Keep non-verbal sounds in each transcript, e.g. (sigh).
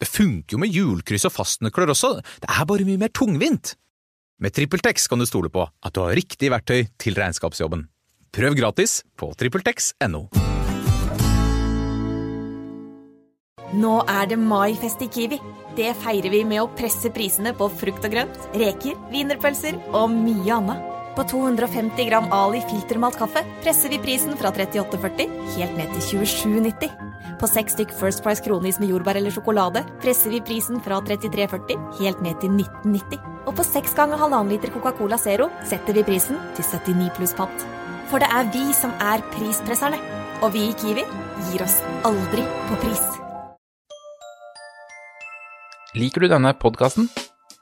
Det funker jo med hjulkryss og fastnøkler også, det er bare mye mer tungvint. Med TrippelTex kan du stole på at du har riktig verktøy til regnskapsjobben. Prøv gratis på TrippelTex.no. Nå er det maifest i Kiwi. Det feirer vi med å presse prisene på frukt og grønt, reker, wienerpølser og mye annet. På 250 gram Ali filtermalt kaffe presser vi prisen fra 38,40 helt ned til 27,90. På seks stykk First Price kronis med jordbær eller sjokolade presser vi prisen fra 33,40 helt ned til 19,90. Og på seks ganger halvannen liter Coca-Cola Zero setter vi prisen til 79 pluss pant. For det er vi som er prispresserne. Og vi i Kiwi gir oss aldri på pris. Liker du denne podkasten?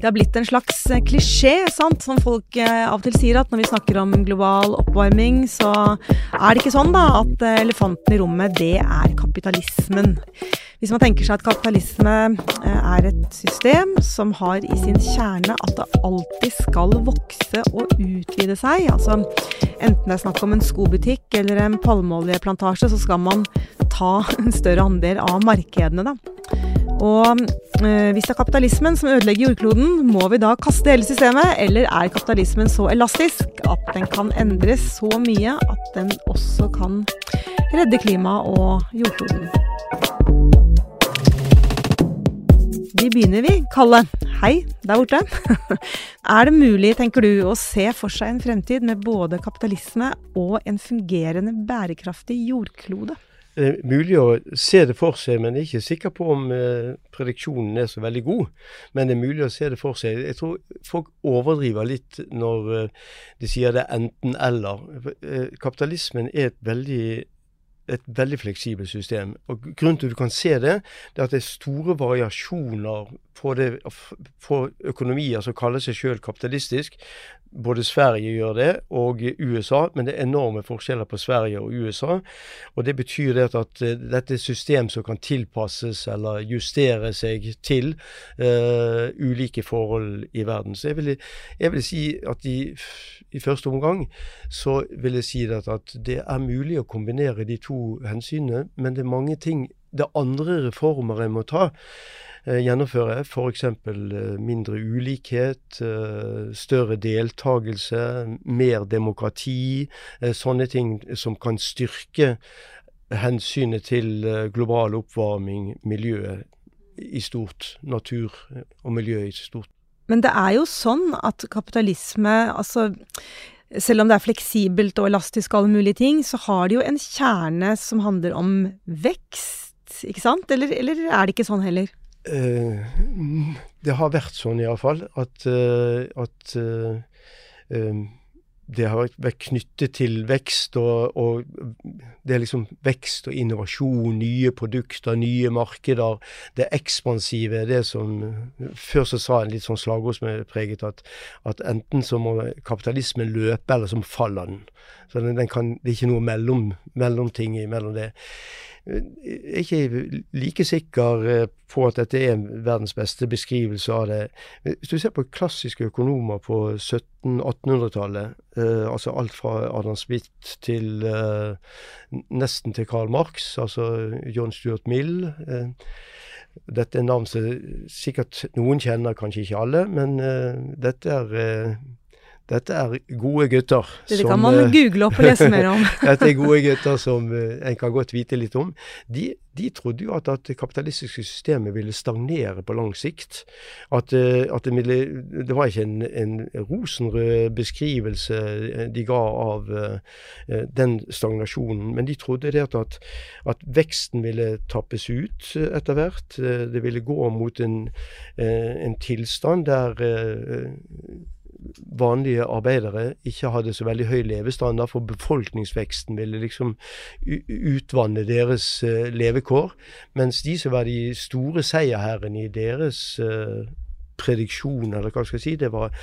Det har blitt en slags eh, klisjé, sant, som folk eh, av og til sier, at når vi snakker om global oppvarming, så er det ikke sånn da, at eh, elefanten i rommet, det er kapitalismen. Hvis man tenker seg at kapitalisme er et system som har i sin kjerne at det alltid skal vokse og utvide seg, altså enten det er snakk om en skobutikk eller en palmeoljeplantasje, så skal man ta en større andel av markedene, da. Og eh, hvis det er kapitalismen som ødelegger jordkloden, må vi da kaste hele systemet, eller er kapitalismen så elastisk at den kan endres så mye at den også kan redde klimaet og jordkloden? Vi begynner vi, Kalle. Hei der borte. (laughs) er det mulig, tenker du, å se for seg en fremtid med både kapitalisme og en fungerende bærekraftig jordklode? Det er mulig å se det for seg, men jeg er ikke sikker på om eh, prediksjonen er så veldig god. Men det er mulig å se det for seg. Jeg tror folk overdriver litt når eh, de sier det er enten-eller. Eh, kapitalismen er et veldig et veldig fleksibelt system. Og Grunnen til at du kan se det, det er at det er store variasjoner på, det, på økonomier som kaller seg selv kapitalistisk. Både Sverige gjør det, og USA, men det er enorme forskjeller på Sverige og USA. Og Det betyr det at uh, dette er system som kan tilpasses eller justere seg til uh, ulike forhold i verden. Så jeg vil, jeg vil si at i, i, første omgang så vil jeg si at, at det er mulig å kombinere de to hensynene, men det er mange ting det er andre reformer en må ta gjennomføre. F.eks. mindre ulikhet, større deltakelse, mer demokrati. Sånne ting som kan styrke hensynet til global oppvarming, miljøet i stort. Natur og miljø i stort. Men det er jo sånn at kapitalisme, altså selv om det er fleksibelt og elastisk og alle mulige ting, så har det jo en kjerne som handler om vekst, ikke sant? Eller, eller er det ikke sånn heller? Uh, det har vært sånn iallfall at, uh, at um, det har vært knyttet til vekst, og, og, det er liksom vekst og innovasjon, nye produkter, nye markeder. Det ekspansive, er det som Før så sa en litt sånn slagordspreget at, at enten så må kapitalismen løpe, eller så faller den. Så den, den kan, det er ikke noe mellom, mellomting mellom det. Er ikke like sikker eh, på at dette er verdens beste beskrivelse av det. Hvis du ser på klassiske økonomer på 1700-1800-tallet, eh, altså alt fra Adam Smith til eh, nesten til Karl Marx, altså John Stuart Mill eh, Dette er navn som sikkert noen kjenner, kanskje ikke alle, men eh, dette er eh, dette er gode gutter. Dette kan man eh, google opp og lese mer om. (laughs) dette er gode gutter som eh, en kan godt vite litt om. De, de trodde jo at, at det kapitalistiske systemet ville stagnere på lang sikt. At, eh, at det, det, var ikke en, en, rosenrød beskrivelse de ga av den stagnasjonen, men de trodde det at, at, veksten ville tappes ut etter hvert. Det ville gå mot en, en tilstand der vanlige arbeidere ikke hadde så veldig høy levestandard, for befolkningsveksten ville liksom utvanne deres uh, levekår. Mens de som var de store seierherrene i deres uh, prediksjon, eller hva skal jeg si, det var,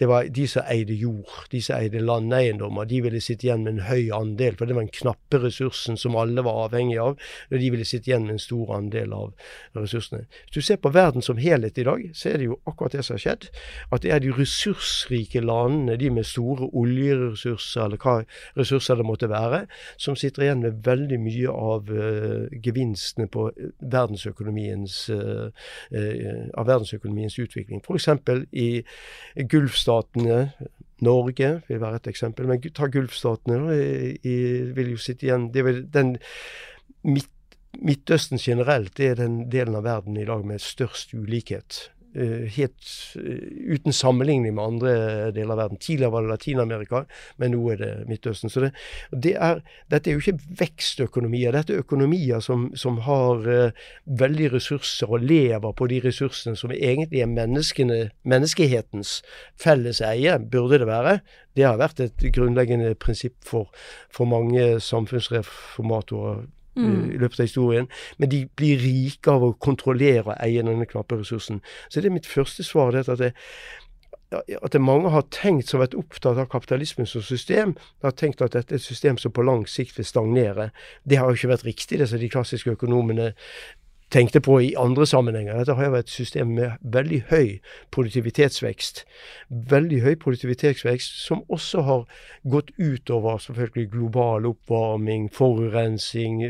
det var, de som eide jord, de som eide landeiendommer. De ville sitte igjen med en høy andel, for det var den knappe ressursen som alle var avhengig av. Og de ville sitte igjen med en stor andel av ressursene. Hvis du ser på verden som helhet i dag, så er det jo akkurat det som har skjedd. At det er de ressursrike landene, de med store oljeressurser, eller hva ressurser det måtte være, som sitter igjen med veldig mye av uh, gevinstene på verdensøkonomiens, uh, uh, av verdensøkonomiens utvikling utvikling. F.eks. i Gulfstatene. Norge vil være et eksempel. Men ta Gulfstatene. I, vil jo sitte igjen det vil, den midt, Midtøsten generelt er den delen av verden i dag med størst ulikhet. Eh, helt uh, uten sammenligning med andre deler av verden. Tidligere var det Latin-Amerika, men nå er det Midtøsten. Så det, det er, dette er jo ikke vekstøkonomier. Dette er økonomier som, som har uh, veldig ressurser og lever på de ressursene som egentlig er menneskehetens felles eie, burde det være. Det har vært et grunnleggende prinsipp for, for mange samfunnsreformatorer mm. i løpet av historien. Men de blir rike av å kontrollere og eie denne knappe ressursen. Så det er mitt første svar. Det at det, at det mange har tenkt som har vært opptatt av kapitalismen som system, har tenkt at dette er et system som på lang sikt vil stagnere. Det har jo ikke vært riktig, det som de klassiske økonomene tenkte på i andre sammenhenger. Dette har jo vært et system med veldig høy produktivitetsvekst. Veldig høy produktivitetsvekst som også har gått utover selvfølgelig global oppvarming, forurensing,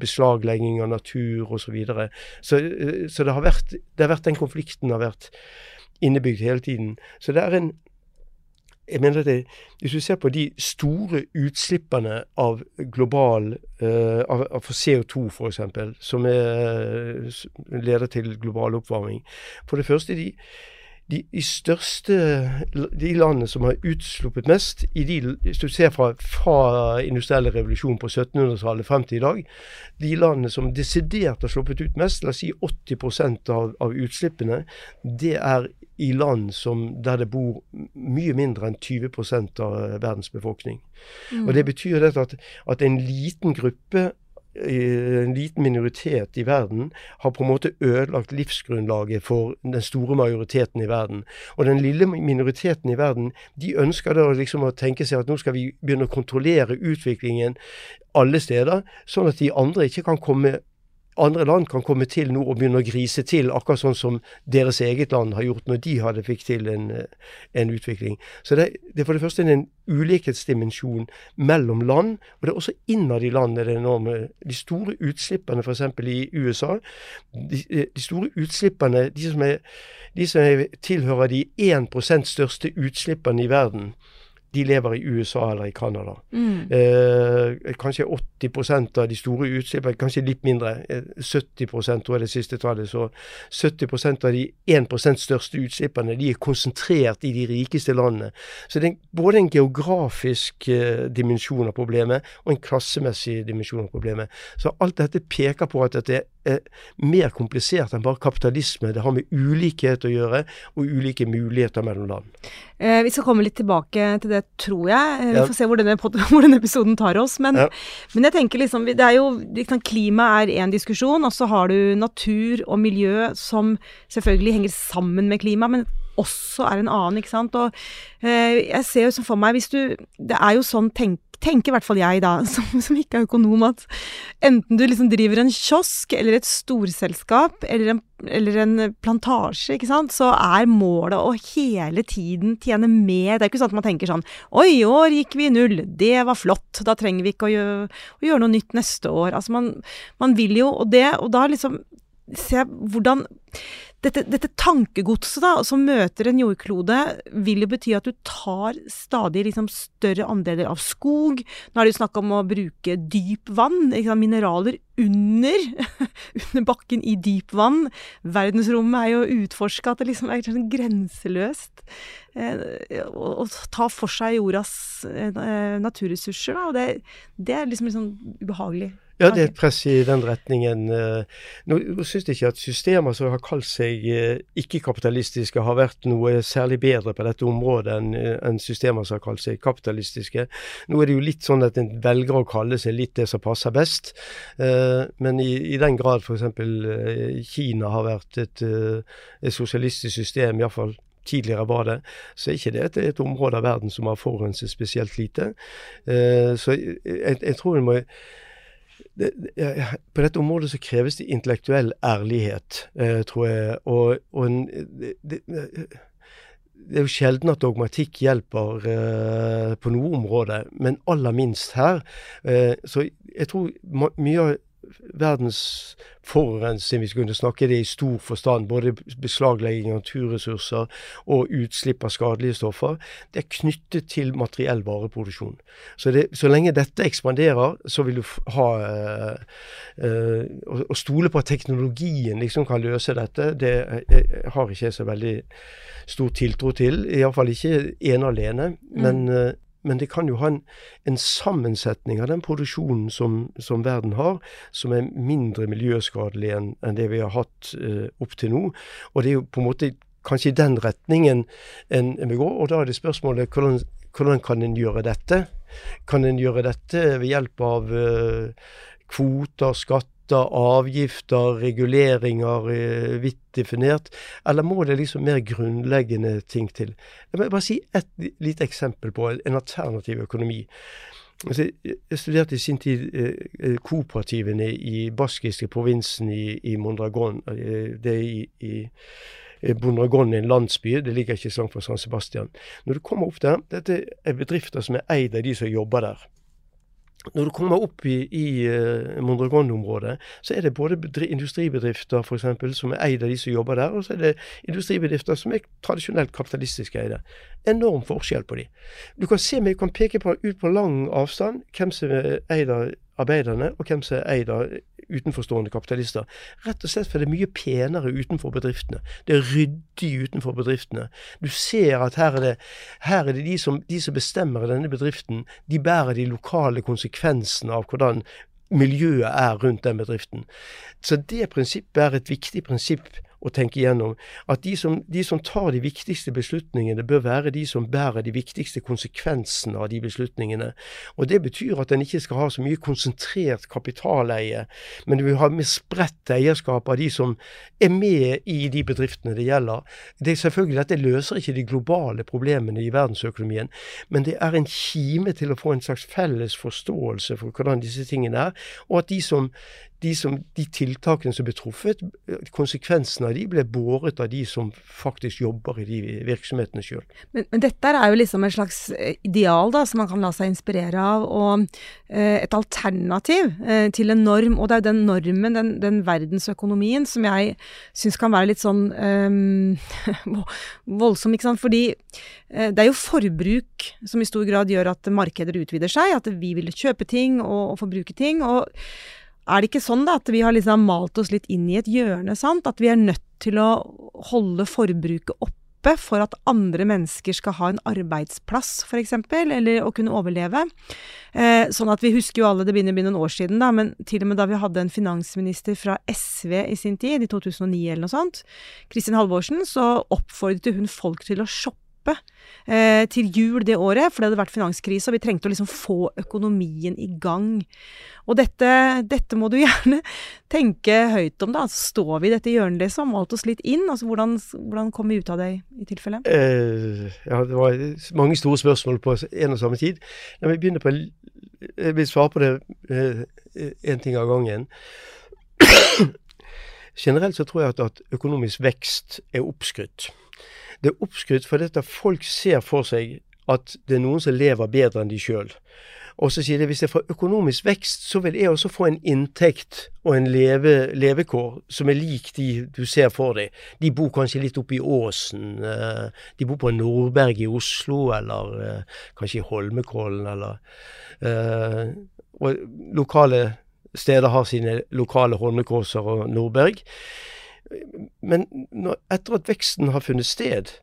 beslaglegging av natur osv. Så, videre. så Så det har, vært, det har vært den konflikten har vært innebygd hele tiden. Så det er en jeg mener det, Hvis du ser på de store utslippene av global uh, av, av CO2 f.eks., som er, leder til global oppvarming For det første, de, de, de, største de landene som har utsluppet mest, i de, hvis du ser fra, fra industrielle revolusjon på 1700-tallet frem til i dag, de landene som desidert har sluppet ut mest, la oss si 80% av, av utslippene, det er i land som, der det bor mye mindre enn 20% av verdens befolkning. Mm. Og Det betyr at, at en liten gruppe en liten minoritet i verden har på en måte ødelagt livsgrunnlaget for den store majoriteten i verden. Og den lille minoriteten i verden de ønsker da liksom å tenke seg at nå skal vi begynne å kontrollere utviklingen alle steder, sånn at de andre ikke kan komme andre land kan komme til nå og begynne å grise til, akkurat sånn som deres eget land har gjort når de hadde fikk til en, en utvikling. Så det, det, er for det første en ulikhetsdimensjon mellom land, og det er også innad i land er det enorme. De store utslippene f.eks. i USA, de, de, store utslippene, de som, er, de som er, tilhører de 1% største utslippene i verden, de lever i USA eller i Canada. Mm. Eh, kanskje 80% av de store utslippene, kanskje litt mindre, 70 eh, tror jeg det siste tallet. Så 70% av de 1% største utslippene de er konsentrert i de rikeste landene. Så det er både en geografisk eh, dimensjon av problemet og en klassemessig dimensjon av problemet. Så alt dette peker på at dette er mer komplisert enn bare kapitalisme. Det har med ulikhet å gjøre, og ulike muligheter mellom land. Eh, vi skal komme litt tilbake til det, tror jeg. Eh, vi ja. får se hvor denne, (laughs) hvor denne, episoden tar oss. Men, ja. men, jeg tenker liksom det er jo, liksom, Klima er én diskusjon, og så har du natur og miljø som selvfølgelig henger sammen med klima, men også er en annen, ikke sant. Og eh, jeg ser jo for meg, hvis du Det er jo sånn tenk, tenker i hvert fall jeg, da, (laughs) som, som, ikke er økonom, at enten du liksom driver en kiosk eller et storselskap eller en, eller en plantasje, ikke sant, så er målet å hele tiden tjene mer. Det er ikke sånn at man tenker sånn Oi, i år gikk vi i null. Det var flott. Da trenger vi ikke å gjøre, å gjøre noe nytt neste år. Altså man, man vil jo Og det, og da liksom se hvordan dette, dette tankegodset som møter en jordklode, vil jo bety at du tar stadig liksom, større andeler av skog. Nå er det jo snakk om å bruke dyp vann, liksom, mineraler under, (laughs) under bakken i dyp vann. Verdensrommet er jo utforska, at det liksom er sånn grenseløst eh, å, ta for seg jordas eh, naturressurser. Da, og det, det er liksom, liksom ubehagelig. Ja, det er et press i den retningen. Eh, nå, nå syns jeg ikke at systemer som har kalt seg eh, ikke-kapitalistiske, har vært noe særlig bedre på dette området enn eh, en systemer som har kalt seg kapitalistiske. Nå er det jo litt sånn at en velger å kalle seg litt det som passer best. Men i, i den grad f.eks. Kina har vært et, et sosialistisk system, iallfall tidligere var det, så er ikke det et, område av verden som har forurenset spesielt lite. Så jeg, jeg tror en må det, på dette området så kreves det intellektuell ærlighet, eh, tror jeg. Og, og en, det, det, det, er jo sjelden at dogmatikk hjelper eh, på noe område, men aller minst her. Eh, så jeg tror mye av verdens forurensning, hvis vi kunne snakke det i stor forstand, både beslaglegging av naturressurser og utslipp av skadelige stoffer, det er knyttet til materiell vareproduksjon. Så, det, så lenge dette ekspanderer, så vil du ha øh, øh, Å stole på at teknologien liksom kan løse dette, det jeg har ikke jeg så veldig stor tiltro til. Iallfall ikke ene alene. Mm. Men, øh, men det kan jo ha en, en sammensetning av den produksjonen som, som, verden har, som er mindre miljøskadelig enn, en det vi har hatt eh, opp til nå. Og det er jo på en måte kanskje i den retningen en, en vil gå. Og da er det spørsmålet hvordan, hvordan kan en gjøre dette? Kan en gjøre dette ved hjelp av eh, kvoter, skatt, skatter, avgifter, reguleringer eh, vidt definert, eller må det liksom mer grunnleggende ting til? Jeg vil bare si et lite eksempel på en alternativ økonomi. Altså, jeg studerte i sin tid eh, eh kooperativene i baskiske provinsen i, i Mondragon. Det er i, i Bondragon er en landsby, det ligger ikke så langt fra San Sebastian. Når du kommer opp der, dette er bedrifter som er eid av de som jobber der. Når du kommer opp i, i uh, Mondragon-området, så er det både industribedrifter for eksempel, som er eid av de som jobber der, og så er det industribedrifter som er tradisjonelt kapitalistisk eide. Enorm forskjell på de. Du kan se, vi kan peke på, ut på lang avstand hvem som er eid av arbeiderne, og hvem som er eid av utenforstående kapitalister. Rett og slett fordi det er mye penere utenfor bedriftene. Det er ryddig utenfor bedriftene. Du ser at her er det, her er det de, som, de som bestemmer i denne bedriften, de bærer de lokale konsekvensene av hvordan miljøet er rundt den bedriften. Så det prinsippet er et viktig prinsipp å tenke igjennom. At de som, de som, tar de viktigste beslutningene, bør være de som bærer de viktigste konsekvensene av de beslutningene. Og Det betyr at en ikke skal ha så mye konsentrert kapitaleie, men du vil ha mer spredt eierskap av de som er med i de bedriftene det gjelder. Det er selvfølgelig Dette løser ikke de globale problemene i verdensøkonomien, men det er en kime til å få en slags felles forståelse for hvordan disse tingene er, og at de som de, som, de, tiltakene som ble truffet, konsekvensene av de ble båret av de som faktisk jobber i de virksomhetene sjøl. Men, men, dette er jo liksom et slags eh, ideal da, som man kan la seg inspirere av, og eh, et alternativ eh, til en norm. Og det er jo den normen, den, den verdensøkonomien, som jeg syns kan være litt sånn (laughs) eh, voldsom, ikke sant. Fordi eh, det er jo forbruk som i stor grad gjør at markeder utvider seg, at vi vil kjøpe ting og, og forbruke ting. og er det ikke sånn da, at vi har liksom malt oss litt inn i et hjørne, sant? At vi er nødt til å holde forbruket oppe for at andre mennesker skal ha en arbeidsplass, f.eks., eller å kunne overleve. Eh, sånn at vi husker jo alle, det begynner å bli noen år siden, da, men til og med da vi hadde en finansminister fra SV i sin tid, i 2009 eller noe sånt, Kristin Halvorsen, så oppfordret hun folk til å shoppe eh, til jul det året, for det hadde vært finanskrise, og vi trengte å liksom få økonomien i gang. Og dette, dette, må du (laughs) gjerne tenke høyt om, da. Altså, står vi i dette hjørnet, liksom? Malt oss litt inn? Altså, hvordan, hvordan kom vi ut av det i tilfelle? Eh, ja, det var mange store spørsmål på en og samme tid. La meg begynne på Jeg vil svare på det én eh, ting av gangen. (clears throat) Generelt så tror jeg at, at økonomisk vekst er oppskrytt. Det er oppskrytt fordi at folk ser for seg at det er noen som lever bedre enn de sjøl. Og så sier de hvis jeg får økonomisk vekst, så vil jeg også få en inntekt og en leve, levekår som er lik de du ser for deg. De bor kanskje litt oppe i åsen. Eh, de bor på Nordberg i Oslo, eller eh, kanskje i Holmenkollen, eller eh, Og lokale steder har sine lokale holmenkollser og Nordberg. Men når, etter at veksten har funnet sted,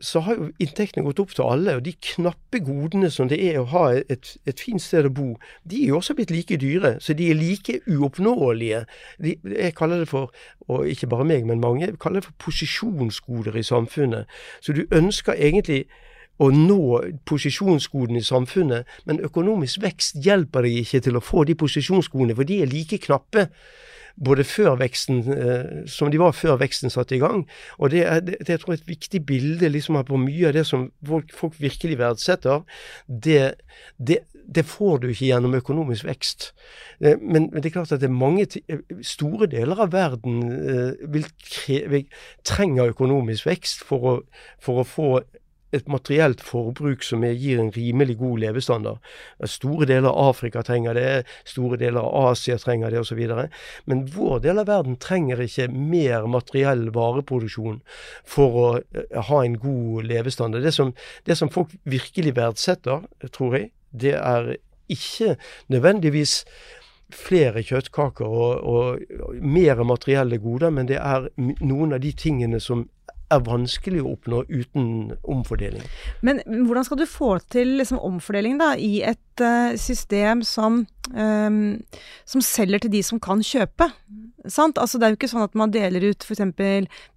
så har jo inntektene gått opp til alle. Og de knappe godene som det er å ha et, et fint sted å bo, de er jo også blitt like dyre. Så de er like uoppnåelige. De, jeg kaller det for, og ikke bare meg, men mange, kaller det for posisjonsgoder i samfunnet. Så du ønsker egentlig å nå posisjonsgodene i samfunnet, men økonomisk vekst hjelper deg ikke til å få de posisjonsgodene, for de er like knappe både før veksten, eh, som de var før veksten satte i gang. Og det er, det, er tror jeg, et viktig bilde liksom, på mye av det som folk, folk virkelig verdsetter. Det, det, det, får du ikke gjennom økonomisk vekst. Eh, men, men, det er klart at det er mange eh, store deler av verden vil, vil, trenger økonomisk vekst for å, for å få et materielt forbruk som gir en rimelig god levestandard. Store deler av Afrika trenger det, store deler av Asia trenger det osv. Men vår del av verden trenger ikke mer materiell vareproduksjon for å eh, ha en god levestandard. Det som, det som folk virkelig verdsetter, tror jeg, det er ikke nødvendigvis flere kjøttkaker og, og, og mer materielle goder, men det er noen av de tingene som er vanskelig å oppnå uten omfordeling. Men hvordan skal du få til liksom, omfordeling da, i et uh, system som, um, som selger til de som kan kjøpe? Sant? Altså, det er jo ikke sånn at man deler ut f.eks.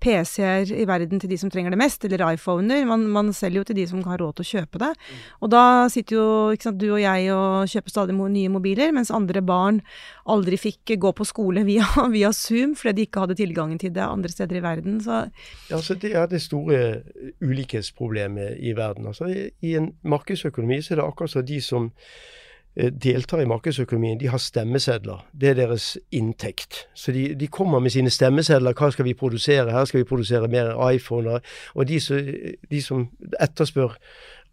PC-er i verden til de som trenger det mest, eller iPhoner. Man, man, selger jo til de som har råd til å kjøpe det. Og da sitter jo sant, du og jeg og kjøper stadig nye mobiler, mens andre barn aldri fikk gå på skole (laughs) via, via Zoom fordi de ikke hadde tilgangen til det andre steder i verden. Så ja, altså det er det store ulikhetsproblemet i verden. Altså, i, en markedsøkonomi så er det akkurat som de som Eh, deltar i markedsøkonomien, de har stemmesedler. Det er deres inntekt. Så de, de, kommer med sine stemmesedler. Hva skal vi produsere? Her skal vi produsere mer iPhoner. Og de, de som etterspør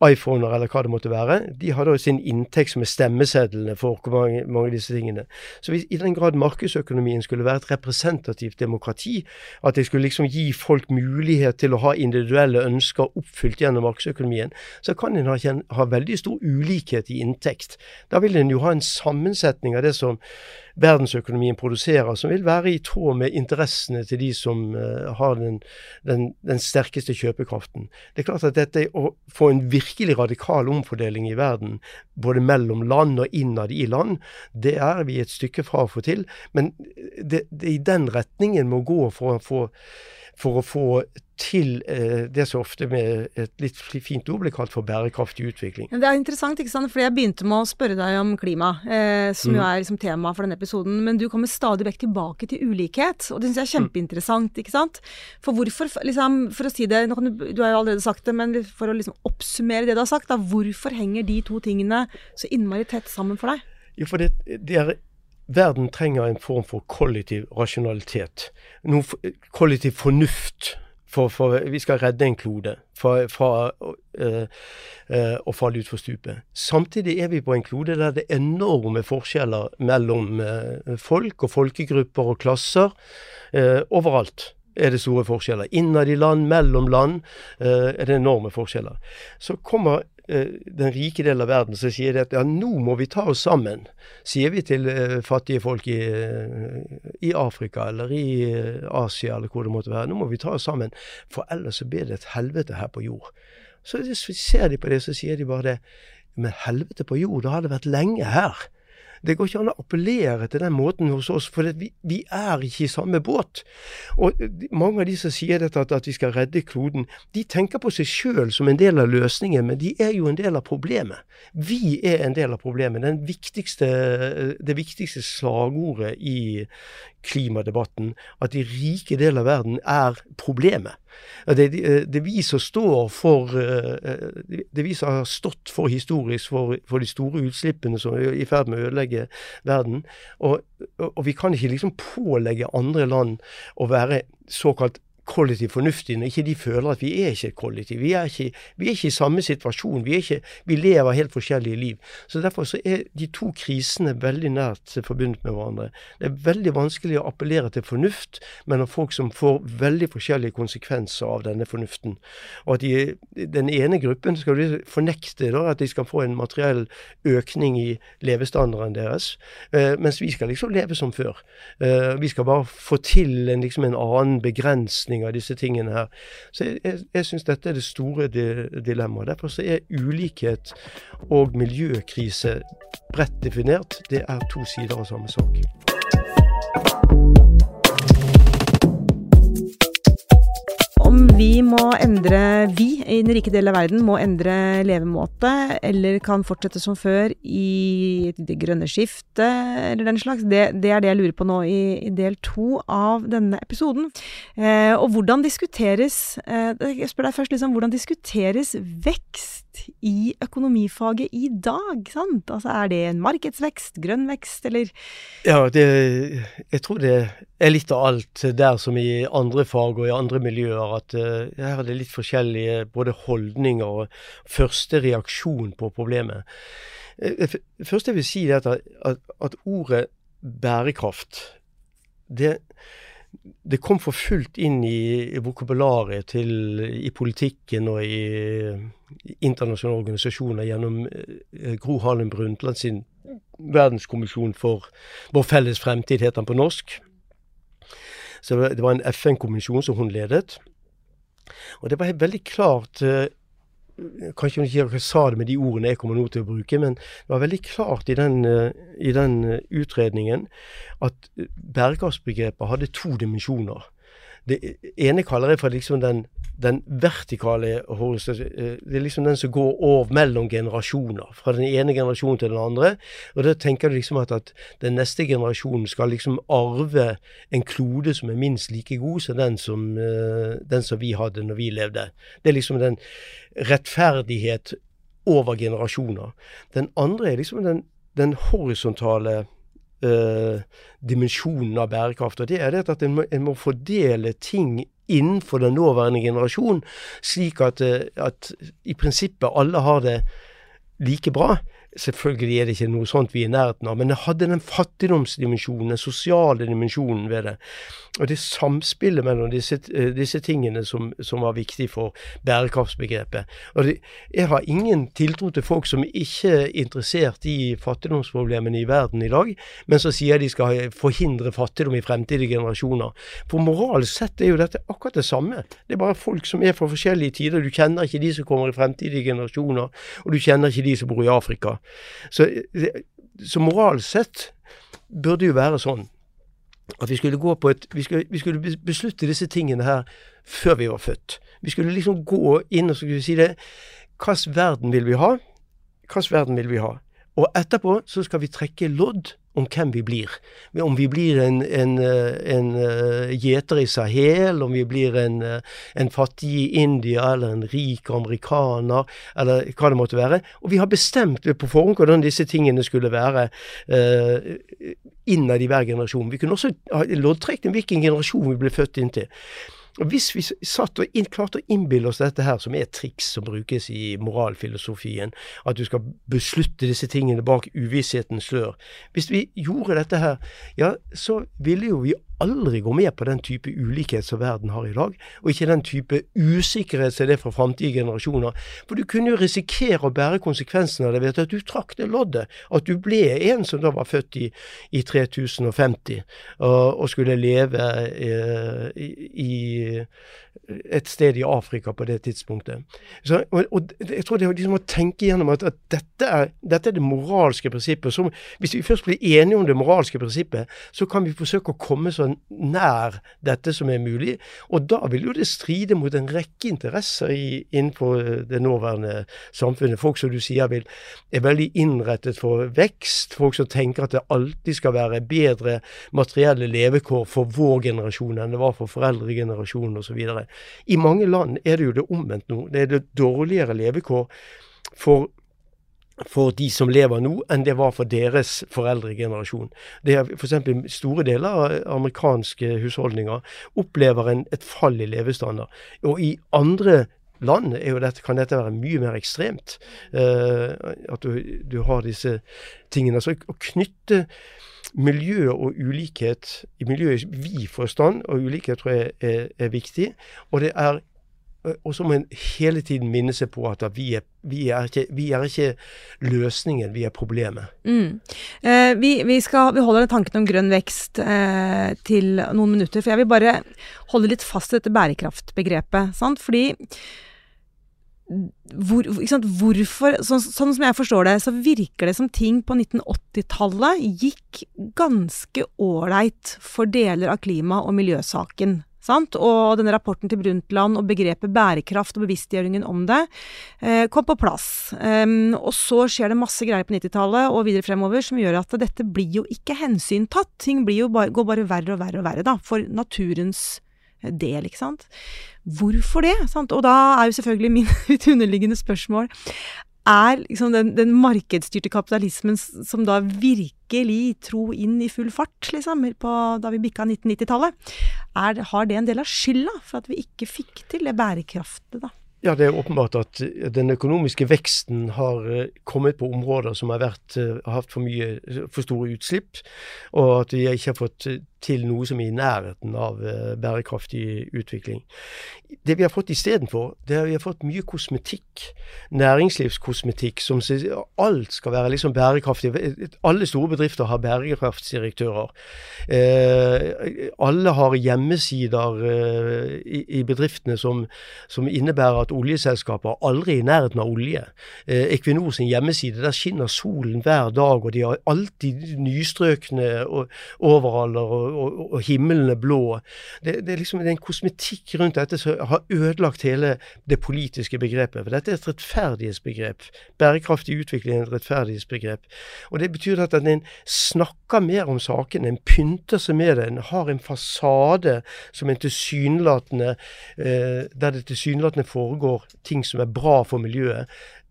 iPhoner eller hva det måtte være, de har da sin inntekt som er stemmesedlene for mange, mange, av disse tingene. Så hvis i den grad markedsøkonomien skulle være et representativt demokrati, at det skulle liksom gi folk mulighet til å ha individuelle ønsker oppfylt gjennom markedsøkonomien, så kan en ha, ha veldig stor ulikhet i inntekt. Da vil en jo ha en sammensetning av det som verdensøkonomien produserer, som vil være i tråd med interessene til de som uh, har den, den, den, sterkeste kjøpekraften. Det er klart at dette å få en virkelig radikal omfordeling i verden, både mellom land og innad i land, det er vi et stykke fra å få til. Men det, det i den retningen må gå for å få for å få til eh, det som ofte med et litt fint ord blir kalt for bærekraftig utvikling. Det er interessant, ikke sant? fordi jeg begynte med å spørre deg om klima, eh, som mm. jo er liksom tema for denne episoden. Men du kommer stadig vekk tilbake til ulikhet, og det syns jeg er kjempeinteressant. ikke sant? For hvorfor, liksom, for å si det, du, du, har jo allerede sagt det, men for å liksom oppsummere det du har sagt, da, hvorfor henger de to tingene så innmari tett sammen for deg? Jo, for det, det er Verden trenger en form for kollektiv rasjonalitet. Noe kollektiv fornuft for, for, vi skal redde en klode fra, fra uh, uh, å falle utfor stupet. Samtidig er vi på en klode der det er enorme forskjeller mellom uh, folk og folkegrupper og klasser. overalt er det store forskjeller. Innad i land, mellom land er det enorme forskjeller. Så kommer den rike delen av verden så sier de at ja, nå må vi ta oss sammen, sier vi til uh, fattige folk i, uh, i, Afrika eller i Asia eller hvor det måtte være. Nå må vi ta oss sammen, for ellers så blir det et helvete her på jord. Så ser de på det, så sier de bare det. Men helvete på jord, da har det vært lenge her. Det går ikke an å appellere til den måten hos oss, for vi, vi, er ikke i samme båt. Og Mange av de som sier dette, at, at vi skal redde kloden, de tenker på seg sjøl som en del av løsningen, men de er jo en del av problemet. Vi er en del av problemet. Viktigste, det viktigste slagordet i klimadebatten, at de rike deler av verden er problemet. Det, er vi som står for Det er vi som har stått for historisk for, for de store utslippene som er i ferd med å ødelegge verden. Og, og, vi kan ikke liksom pålegge andre land å være såkalt kollektiv fornuftig når ikke de føler at vi er ikke et kollektiv. Vi er ikke, vi er ikke i samme situasjon. Vi, ikke, vi, lever helt forskjellige liv. Så Derfor så er de to krisene veldig nært forbundet med hverandre. Det er veldig vanskelig å appellere til fornuft mellom folk som får veldig forskjellige konsekvenser av denne fornuften. Og at de, Den ene gruppen skal du fornekte da, at de skal få en materiell økning i levestandarden deres, eh, mens vi skal liksom leve som før. Eh, vi skal bare få til en, liksom en annen begrensning av disse tingene her. Så jeg, jeg, jeg syns dette er det store dilemmaet. Derfor så er ulikhet og miljøkrise bredt definert. Det er to sider av samme sak. Vi må endre, vi i den rike delen av verden må endre levemåte, eller kan fortsette som før i det grønne skiftet, eller den slags, det, det er det jeg lurer på nå i, i del to av denne episoden. Eh, og hvordan diskuteres eh, Jeg spør deg først, liksom, hvordan diskuteres vekst i økonomifaget i dag? sant? Altså Er det en markedsvekst, grønn vekst, eller? Ja, det, jeg tror det er litt av alt der som i andre fag og i andre miljøer. At uh, her er det litt forskjellige både holdninger og første reaksjon på problemet. Uh, først jeg vil si er at, at, at ordet bærekraft det det kom for fullt inn i, i vokabularet i politikken og i, i internasjonale organisasjoner gjennom eh, Gro Harlem Brundtland sin verdenskommisjon for vår felles fremtid, het den på norsk. Så det var en FN-kommisjon som hun ledet. Og det var veldig klart eh, Kanskje hun ikke sa det med de ordene jeg kommer nå til å bruke, men det var veldig klart i den, eh, i den eh, utredningen at bærekraftsbegrepet hadde to dimensjoner. Det ene kaller jeg for liksom den den vertikale horisonten Det er liksom den som går over mellom generasjoner. Fra den ene generasjonen til den andre. Og da tenker du liksom at, at den neste generasjonen skal liksom arve en klode som er minst like god som den som, uh, den som vi hadde når vi levde. Det er liksom den rettferdighet over generasjoner. Den andre er liksom den, den horisontale uh, dimensjonen av bærekraft. Og det er det at en må, en må fordele ting innenfor den nåværende generasjon, slik at, eh, at i prinsippet alle har det like bra. Selvfølgelig er det ikke noe sånt vi er i nærheten av, men det hadde den fattigdomsdimensjonen, den sosiale dimensjonen ved det. Og det samspillet mellom disse, eh, disse tingene som, som, var viktig for bærekraftsbegrepet. Og det, jeg har ingen tiltro til folk som ikke er interessert i fattigdomsproblemene i verden i dag, men som sier de skal forhindre fattigdom i fremtidige generasjoner. For moralsk sett er jo dette akkurat det samme. Det er bare folk som er fra forskjellige tider. Du kjenner ikke de som kommer i fremtidige generasjoner, og du kjenner ikke de som bor i Afrika. Så, så moralsk sett burde jo være sånn at vi skulle gå på et vi skulle, vi skulle, beslutte disse tingene her før vi var født. Vi skulle liksom gå inn og så skulle vi si det. Hvilken verden vil vi ha? Hvilken verden vil vi ha? Og etterpå så skal vi trekke lodd om hvem vi blir. Om vi blir en, en, en uh, gjeter i Sahel, om vi blir en, uh, en fattig i India eller en rik amerikaner, eller hva det måtte være. Og vi har bestemt på forhånd hvordan disse tingene skulle være uh, innad i hver generasjon. Vi kunne også ha loddtrekt hvilken generasjon vi ble født inn til. Og Hvis vi satt og klarte å innbille oss dette her, som er et triks som brukes i moralfilosofien, at du skal beslutte disse tingene bak uvisshetens slør. Hvis vi gjorde dette her, ja, så ville jo vi aldri gå med på den type ulikhet som verden har i dag, og ikke den type usikkerhet som det er for framtidige generasjoner. For du kunne jo risikere å bære konsekvensen av det ved at du trakk det loddet. At du ble en som da var født i, i 3050 og, og, skulle leve eh, i, et sted i Afrika på det tidspunktet. Så, og, og, jeg tror det er liksom å tenke gjennom at, at dette, er, dette, er, det moralske prinsippet. Som, hvis vi først blir enige om det moralske prinsippet, så kan vi forsøke å komme så nær dette som er mulig. Og da vil jo det stride mot en rekke interesser i, innenfor det nåværende samfunnet. Folk som du sier vil, er veldig innrettet for vekst. Folk som tenker at det alltid skal være bedre materielle levekår for vår generasjon enn det var for foreldregenerasjonen osv. I mange land er det jo det omvendt nå. Det er det dårligere levekår for for de som lever nå, enn det var for deres foreldregenerasjon. Det er F.eks. store deler av amerikanske husholdninger opplever en, et fall i levestandard. Og i andre land dette, kan dette være mye mer ekstremt. Uh, at du, du, har disse tingene. Så å knytte miljø og ulikhet i miljøet i vid forstand, og ulikhet tror jeg er, er viktig. Og det er og så må en hele tiden minne seg på at vi er, vi er, ikke, vi er ikke, løsningen, vi er problemet. Mm. Eh, vi, vi, skal, vi, holder tanken om grønn vekst eh, til noen minutter. For jeg vil bare holde litt fast i dette bærekraftbegrepet. Sant? Fordi hvor, hvorfor sånn, sånn, som jeg forstår det, så virker det som ting på 1980-tallet gikk ganske ålreit for deler av klima- og miljøsaken. Sant? Og denne rapporten til Brundtland og begrepet bærekraft og bevisstgjøringen om det eh, kom på plass. Um, og så skjer det masse greier på 90-tallet og videre fremover som gjør at dette blir jo ikke hensyntatt. Ting bare, går bare verre og verre og verre, da, for naturens del, ikke sant. Hvorfor det? Sant? Og da er jo selvfølgelig min (laughs) underliggende spørsmål er liksom den, den, markedsstyrte kapitalismen som da virkelig tro inn i full fart, liksom, på, da vi bikka 1990-tallet, har det en del av skylda for at vi ikke fikk til det bærekraftet, da? Ja, det er åpenbart at den økonomiske veksten har eh, kommet på områder som har, vært, eh, har hatt for, mye, for store utslipp, og at vi ikke har fått til noe som er i nærheten av uh, bærekraftig utvikling. Det vi har fått istedenfor, det er vi har fått mye kosmetikk. Næringslivskosmetikk som sier alt skal være liksom bærekraftig. Alle store bedrifter har bærekraftsdirektører. Uh, alle har hjemmesider uh, i, i, bedriftene som, som, innebærer at oljeselskaper aldri er i nærheten av olje. Equinor sin hjemmeside, der skinner solen hver dag, og de har alltid nystrøkne overaller. og og, og, himmelen er blå. Det, det, er liksom det er en kosmetikk rundt dette som har ødelagt hele det politiske begrepet. For dette er et rettferdighetsbegrep. Bærekraftig utvikling er et rettferdighetsbegrep. Og det betyr at en snakker mer om saken, en pynter seg med det. En har en fasade som en tilsynelatende eh, Der det tilsynelatende foregår ting som er bra for miljøet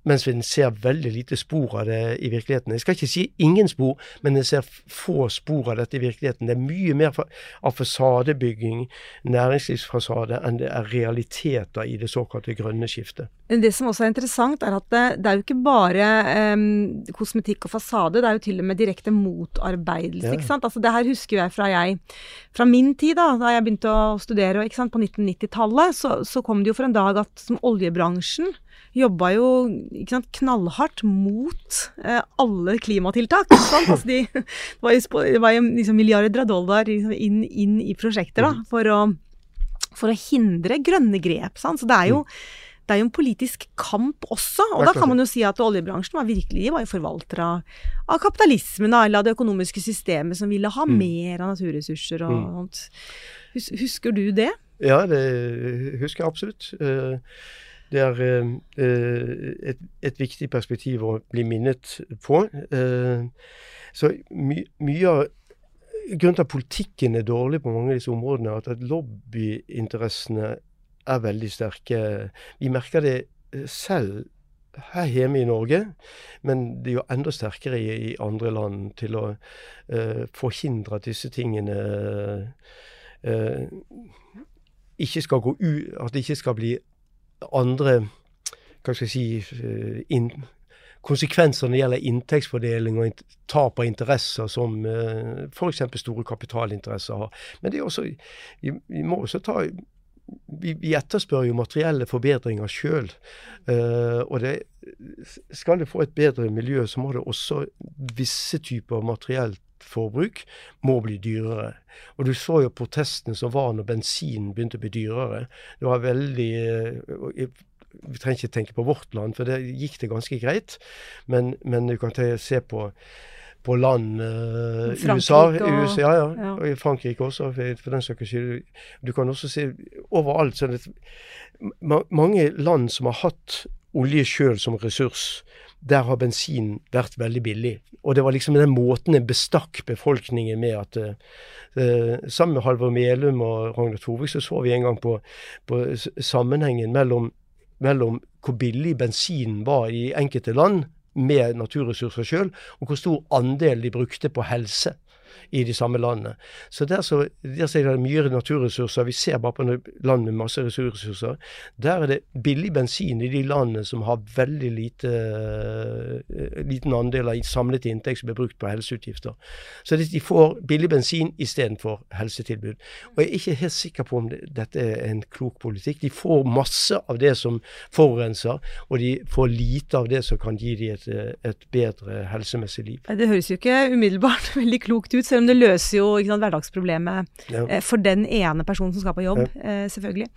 mens vi ser veldig lite spor av det i virkeligheten. Jeg skal ikke si ingen spor, men jeg ser få spor av dette i virkeligheten. Det er mye mer av fasadebygging, næringslivsfasade, enn det er realiteter i det såkalte grønne skiftet. Det som også er interessant, er at det, det er jo ikke bare um, kosmetikk og fasade, det er jo til og med direkte motarbeidelse. Ja. ikke sant? Altså Det her husker jeg fra jeg fra min tid, da da jeg begynte å studere på 1990-tallet, så, så kom det jo for en dag at som oljebransjen jobba jo sant, knallhardt mot eh, alle klimatiltak. Altså de, det var jo, det var jo liksom milliarder av dollar liksom, inn, inn, i prosjekter da, mm. for å, for å hindre grønne grep. Sant? Så det er jo det er jo en politisk kamp også. Og da kan man jo si at oljebransjen var virkelig var jo forvaltere av, av kapitalismen, eller av det økonomiske systemet som ville ha mm. mer av naturressurser og mm. sånt. Husker du det? Ja, det husker jeg absolutt. Det er eh, et, et, viktig perspektiv å bli minnet på. Eh, så my, mye av Grunnen til at politikken er dårlig på mange av disse områdene, er at lobbyinteressene er veldig sterke. Vi merker det eh, selv her hjemme i Norge, men det er jo enda sterkere i, i andre land til å uh, forhindre at disse tingene uh, ikke skal gå ut, at det ikke skal bli andre hva skal jeg si, eh, in, konsekvenser når det gjelder inntektsfordeling og tap av interesser, som uh, eh, f.eks. store kapitalinteresser har. Men det er også, vi, vi må også ta vi, vi, etterspør jo materielle forbedringer sjøl. Uh, eh, og skal det få et bedre miljø, så må det også visse typer materielt forbruk må bli dyrere. Og du så jo protestene som var når bensinen begynte å bli dyrere. Det var veldig eh, Vi trenger ikke tenke på vårt land, for det gikk det ganske greit. Men, men du kan se på på land uh, USA, og, USA ja, ja, ja. og Frankrike også, for, for den saks skyld. Du kan også se overalt så det, ma mange land som har hatt olje sjøl som ressurs, der har bensin vært veldig billig. Og det var liksom den måten en bestakk befolkningen med at uh, Sammen med Halvor Melum og Ragnar Torvik så så vi en gang på, på sammenhengen mellom, mellom hvor billig bensinen var i enkelte land med naturressurser sjøl, og hvor stor andel de brukte på helse i de samme landene. Så der, så, der er det mye naturressurser. Vi ser bare på land med masse ressurser. Der er det billig bensin i de landene som har veldig lite, uh, liten andel av samlet inntekt som blir brukt på helseutgifter. Så de får billig bensin istedenfor helsetilbud. Og jeg er ikke helt sikker på om det, dette er en klok politikk. De får masse av det som forurenser, og de får lite av det som kan gi dem et, et bedre helsemessig liv. Det høres jo ikke umiddelbart (laughs) veldig klokt ut selv om det løser jo sant, hverdagsproblemet ja. eh, for den ene personen som skal på jobb, ja. eh, selvfølgelig.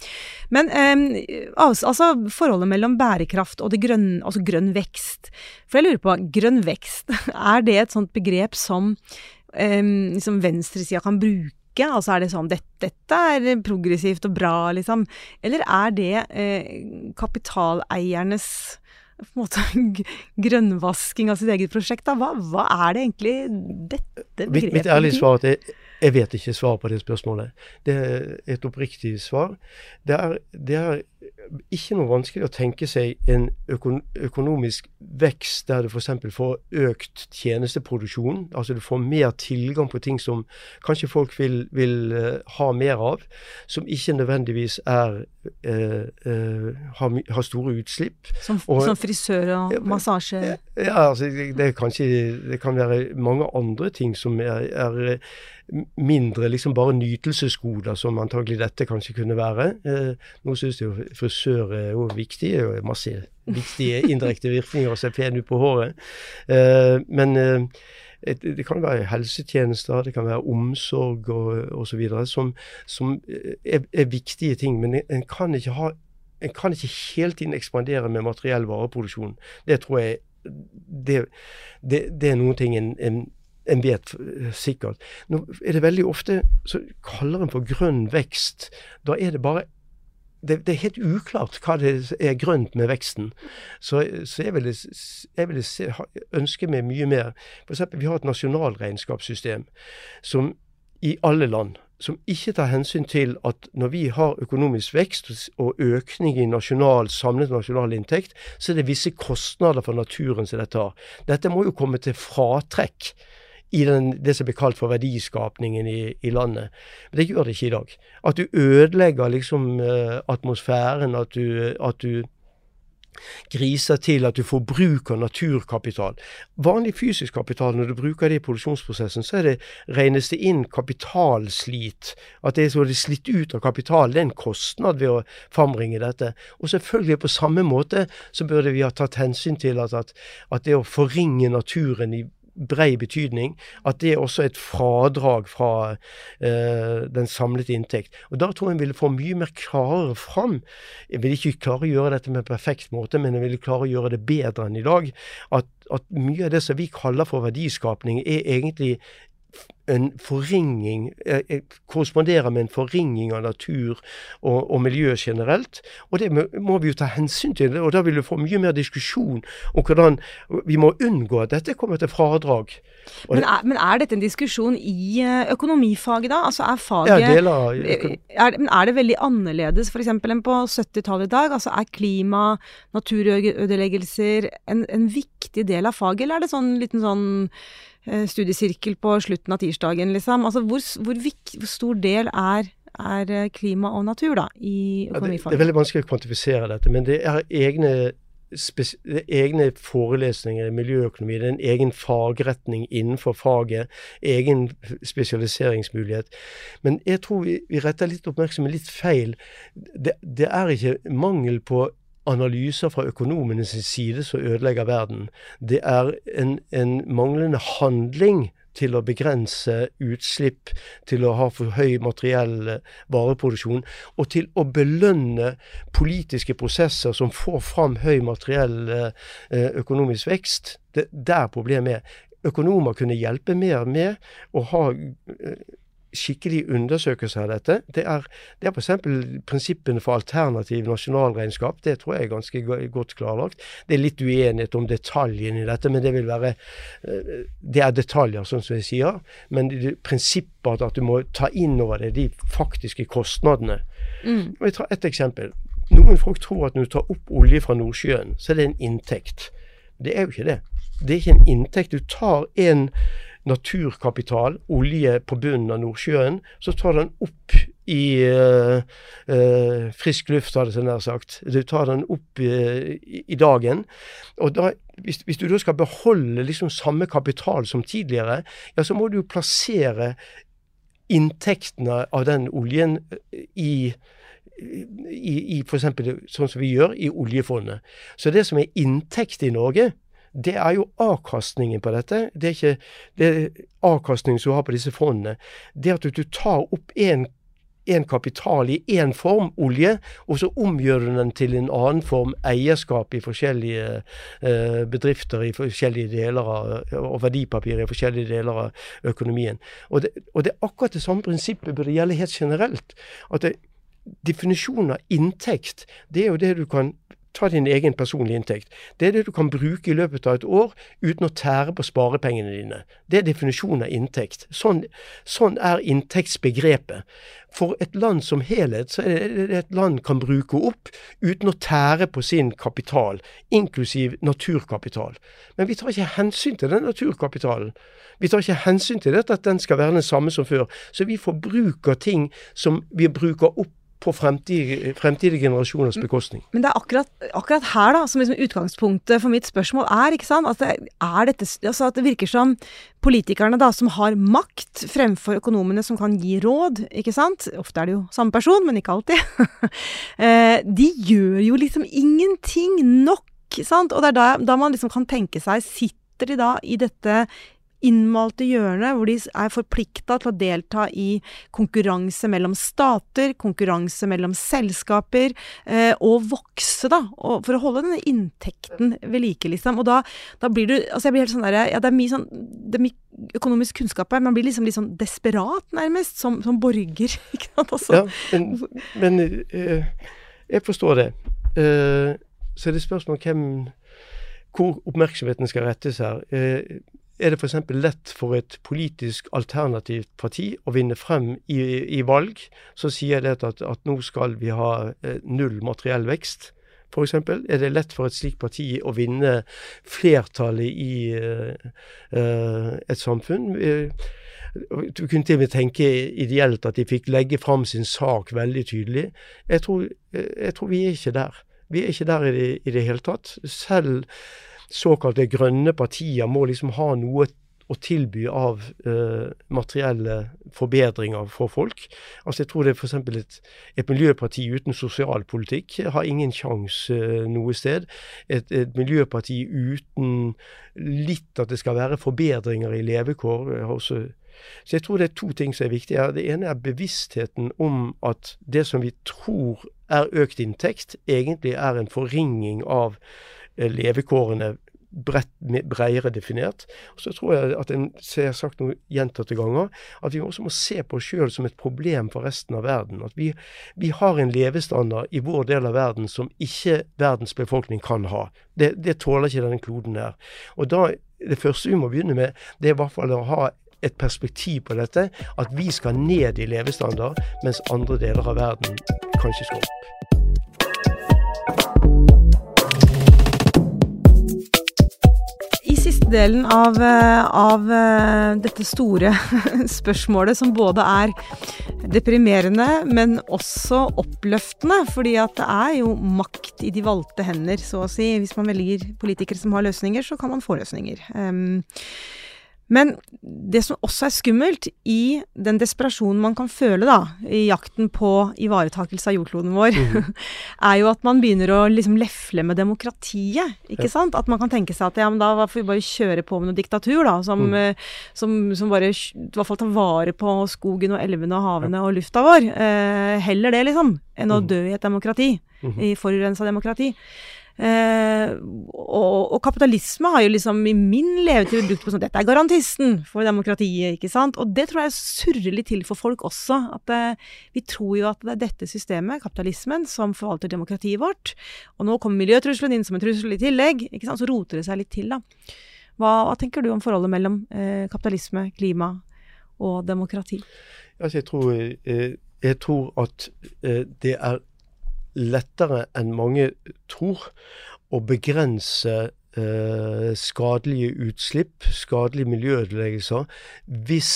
Men eh, altså forholdet mellom bærekraft og grønn, altså grønn vekst. For jeg lurer på, grønn vekst, (laughs) er det et sånt begrep som liksom venstresida kan bruke? Altså er det sånn dette, dette, er progressivt og bra, liksom. Eller er det eh, kapitaleiernes på en måte (laughs) grønnvasking av sitt eget prosjekt. Da. Hva, hva er det egentlig dette begrepet Mitt, mitt ærlige svar er at jeg, jeg vet ikke svaret på det spørsmålet. Det er et oppriktig svar. Det er, det er ikke noe vanskelig å tenke seg en økonomisk vekst der du f.eks. får økt tjenesteproduksjon. Altså du får mer tilgang på ting som kanskje folk vil, vil uh, ha mer av. Som ikke nødvendigvis er eh, eh, har, har, store utslipp. Som, og, som frisør og massasje? Ja, ja altså, det, det, kanskje, det, kan være mange andre ting som er, er mindre liksom bare nytelsesgoder, som antagelig dette kanskje kunne være. Eh, nå syns jo frisør er jo viktig, og masse viktige indirekte virkninger å se pen ut på håret. Eh, men eh, det kan være helsetjenester, det kan være omsorg og osv. Som, som er, er, viktige ting. Men en kan ikke ha en kan ikke hele tiden ekspandere med materiell vareproduksjon. Det tror jeg det, det, det er noen ting en, en en vet eh, sikkert. Nå er det veldig ofte så kaller en for grønn vekst. Da er det bare det, det, er helt uklart hva det er grønt med veksten. Så, så jeg ville, jeg ville se, ønske meg mye mer. F.eks. vi har et nasjonalregnskapssystem som i alle land som ikke tar hensyn til at når vi har økonomisk vekst og økning i nasjonal, samlet nasjonal inntekt, så er det visse kostnader for naturen som dette har. Dette må jo komme til fratrekk i den, det som blir kalt for verdiskapningen i, i, landet. Men det gjør det ikke i dag. At du ødelegger liksom uh, atmosfæren, at du, at du griser til at du får bruk av naturkapital. Vanlig fysisk kapital, når du bruker det i produksjonsprosessen, så det, regnes det inn kapitalslit. At det er så det er slitt ut av kapital. Det er en kostnad ved å frambringe dette. Og selvfølgelig på samme måte så burde vi ha tatt hensyn til at, at, at det å forringe naturen i brei betydning, at det er også et fradrag fra eh, den samlede inntekt. Og Da tror jeg en ville få mye mer klarere fram. Jeg vil ikke klare å gjøre dette med en perfekt måte, men jeg ville klare å gjøre det bedre enn i dag. At, at mye av det som vi kaller for verdiskapning, er egentlig en forringing eh, eh, korresponderer med en forringing av natur og, og, miljø generelt. Og det må vi jo ta hensyn til. og Da vil du få mye mer diskusjon om hvordan vi må unngå at dette kommer til fradrag. Men er, men er, dette en diskusjon i eh, økonomifaget, da? Altså er faget ja, deler, er, Men er det veldig annerledes f.eks. enn på 70-tallet i dag? Altså Er klima, naturødeleggelser en, en viktig del av faget, eller er det sånn liten sånn studiesirkel på slutten av tirsdagen, liksom. Altså hvor, hvor, hvor stor del er, er, eh, klima og natur, da, i økonomifaget? Ja, det, det, er veldig vanskelig å kvantifisere dette, men det er egne, det er egne forelesninger i miljøøkonomi. Det er en egen fagretning innenfor faget. Egen spesialiseringsmulighet. Men jeg tror vi, vi retter litt oppmerksomhet litt feil. Det, det er ikke mangel på analyser fra økonomenes side som ødelegger verden. Det er en, en, manglende handling til å begrense utslipp, til å ha for høy materiell eh, vareproduksjon, og til å belønne politiske prosesser som får fram høy materiell eh, økonomisk vekst. Det der problemet er. Økonomer kunne hjelpe mer med å ha eh, skikkelig undersøkelse av dette. Det er, det er f.eks. prinsippene for alternativ nasjonalregnskap. Det tror jeg er ganske godt klarlagt. Det er litt uenighet om detaljene i dette, men det vil være eh, Det er detaljer, sånn som jeg sier. Men prinsippet at du må ta inn over deg de faktiske kostnadene. Mm. Jeg tar ett eksempel. Noen folk tror at når du tar opp olje fra Nordsjøen, så er det en inntekt. Det er jo ikke det. Det er ikke en inntekt. Du tar en naturkapital, olje på bunnen av Nordsjøen, så tar den opp i uh, uh, frisk luft, hadde jeg nær sagt. Du tar den opp uh, i, i, dagen. Og da, hvis, hvis, du da skal beholde liksom samme kapital som tidligere, ja, så må du jo plassere inntektene av den oljen i i, i f.eks. sånn som vi gjør i oljefondet. Så det som er inntekt i Norge, det er jo avkastningen på dette. Det er ikke det avkastningen som du har på disse fondene. Det at du tar opp en kapital i én form, olje, og så omgjør du den til en annen form, eierskap i forskjellige eh, bedrifter i forskjellige deler av, og verdipapir i forskjellige deler av økonomien. Og det, og det er akkurat det samme prinsippet burde gjelde helt generelt. at det, Definisjonen av inntekt, det er jo det du kan ta din egen personlige inntekt. Det er det du kan bruke i løpet av et år uten å tære på sparepengene dine. Det er definisjonen av inntekt. Sånn, sånn er inntektsbegrepet. For et land som helhet så er det et land kan bruke opp uten å tære på sin kapital, inklusiv naturkapital. Men vi tar ikke hensyn til den naturkapitalen. Vi tar ikke hensyn til dette at den skal være den samme som før. Så vi forbruker ting som vi bruker opp på fremtidige, fremtidige, generasjoners bekostning. Men det er akkurat, akkurat her da, som liksom utgangspunktet for mitt spørsmål er, ikke sant? At det, er dette, altså at det virker som politikerne da, som har makt fremfor økonomene som kan gi råd, ikke sant. Ofte er det jo samme person, men ikke alltid. (laughs) Eh, de gjør jo liksom ingenting nok, sant. Og det er da, da man liksom kan tenke seg, sitter de da i dette innmalte hjørne hvor de er forplikta til å delta i konkurranse mellom stater, konkurranse mellom selskaper, eh, og vokse, da, og for å holde denne inntekten ved like, liksom. Og da, da blir du Altså, jeg blir helt sånn derre Ja, det er mye sånn Det er mye økonomisk kunnskap her. Man blir liksom litt sånn desperat, nærmest, som, som borger. (laughs) Ikke sant? Altså. Ja, men, men eh, jeg forstår det. Eh, så er det spørsmål hvem hvor oppmerksomheten skal rettes her. Uh, er det f.eks. lett for et politisk alternativt parti å vinne frem i, i valg, så sier det at, at, nå skal vi ha eh, null materiell vekst. For eksempel, er det lett for et slikt parti å vinne flertallet i uh, et samfunn? Du kunne til og med tenke ideelt at de fikk legge fram sin sak veldig tydelig. Jeg tror, jeg tror vi er ikke der. Vi er ikke der i det, i det hele tatt. Selv såkalte grønne partier må liksom ha noe å tilby av uh, materielle forbedringer for folk. Altså Jeg tror det er f.eks. Et, et miljøparti uten sosialpolitikk har ingen sjanse uh, noe sted. Et, et, miljøparti uten litt at det skal være forbedringer i levekår. Uh, også. Så jeg tror det er to ting som er viktige. Det ene er bevisstheten om at det som vi tror er økt inntekt, egentlig er en forringing av Eh, levekårene bredt, bredere definert. Så tror jeg at en, ser sagt noe gjentatte ganger, at vi også må se på oss sjøl som et problem for resten av verden. At vi, vi, har en levestandard i vår del av verden som ikke verdens befolkning kan ha. Det, det tåler ikke denne kloden her. Og da, Det første vi må begynne med, det er i hvert fall å ha et perspektiv på dette. At vi skal ned i levestandard, mens andre deler av verden kanskje skal opp. Delen av, eh, av eh, dette store (laughs) spørsmålet, som både er deprimerende, men også oppløftende. Fordi at det er jo makt i de valgte hender, så å si. Hvis man velger politikere som har løsninger, så kan man få løsninger. Um, men det som også er skummelt i den desperasjonen man kan føle da, i jakten på ivaretakelse av jordkloden vår, mm. (laughs) er jo at man begynner å liksom lefle med demokratiet. ikke ja. sant? At man kan tenke seg at ja, men da får vi bare kjøre på med noe diktatur, da, som, mm. Eh, som, som, bare i hvert fall tar vare på skogen og elvene og havene ja. og lufta vår. Eh, heller det, liksom, enn å mm. dø i et demokrati. Mm. I forurensa demokrati. Eh, og, og, kapitalisme har jo liksom i min levetid brukt på sånn Dette er garantisten for demokratiet, ikke sant. Og det tror jeg surrer litt til for folk også. At eh, vi tror jo at det er dette systemet, kapitalismen, som forvalter demokratiet vårt. Og nå kommer miljøtrusselen inn som en trussel i tillegg. ikke sant, Så roter det seg litt til, da. Hva, hva tenker du om forholdet mellom eh, kapitalisme, klima og demokrati? Altså, jeg tror, eh, jeg tror at eh, det er lettere enn mange tror å begrense eh, skadelige utslipp, skadelige miljøødeleggelser, hvis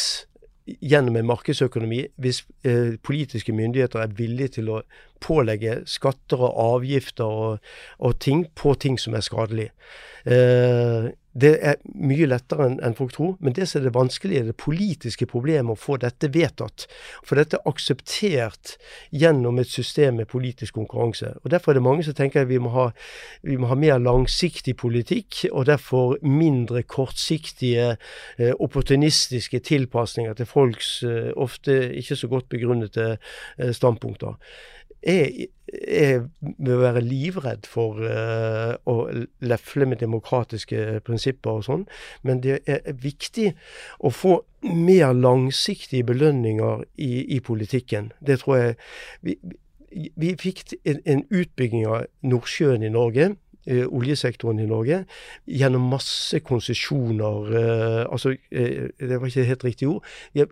gjennom en markedsøkonomi, hvis eh, politiske myndigheter er villige til å pålegge skatter og avgifter og, og ting på ting som er skadelige. Eh, det er mye lettere enn en folk tror, men det som er det vanskelige, er det politiske problemet å få dette vedtatt. For dette er akseptert gjennom et system med politisk konkurranse. Og Derfor er det mange som tenker at vi må ha, vi må ha mer langsiktig politikk, og derfor mindre kortsiktige, eh, opportunistiske tilpasninger til folks eh, ofte ikke så godt begrunnede eh, standpunkter. Jeg, jeg vil være livredd for uh, å lefle med demokratiske prinsipper og sånn, men det er viktig å få mer langsiktige belønninger i, i politikken. Det tror jeg Vi, vi fikk en, en utbygging av Nordsjøen i Norge oljesektoren i Norge gjennom masse konsesjoner. Eh, altså, eh, det var ikke helt riktig ord.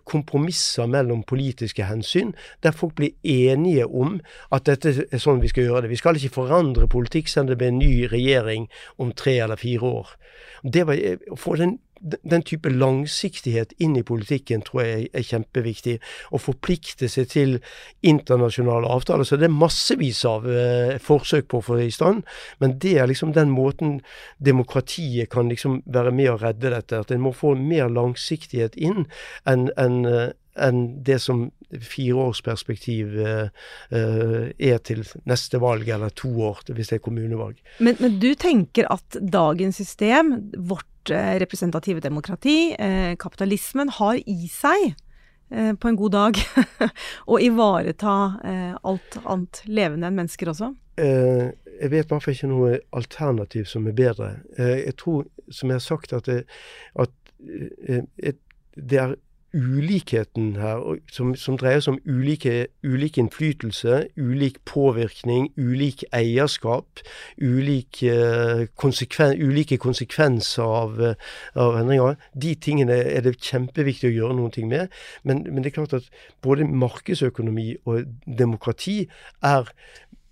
Kompromisser mellom politiske hensyn, der folk blir enige om at dette er sånn vi skal gjøre det. Vi skal ikke forandre politikk selv om det blir en ny regjering om tre eller fire år. Det var, for den den type langsiktighet inn i politikken tror jeg er kjempeviktig. Å forplikte seg til internasjonale avtaler. Så det er massevis av eh, forsøk på å få det i stand. Men det er liksom den måten demokratiet kan liksom være med å redde dette. At en må få mer langsiktighet inn enn en, eh, enn det som fireårsperspektiv eh, eh, er til neste valg, eller to år hvis det er kommunevalg. Men, men du tenker at dagens system, vårt Eh, representative demokrati, eh, kapitalismen, har i seg eh, på en god dag (laughs) å ivareta alt annet levende enn mennesker også? jeg vet i hvert fall ikke noe alternativ som er bedre. jeg tror, som jeg har sagt, at, det, at det er ulikheten her, som, som, dreier seg om ulike, ulik innflytelse, ulik påvirkning, ulik eierskap, ulik, uh, konsekven, ulike konsekvenser av, uh, av, endringer. De tingene er det kjempeviktig å gjøre noen ting med. Men, men det er klart at både markedsøkonomi og demokrati er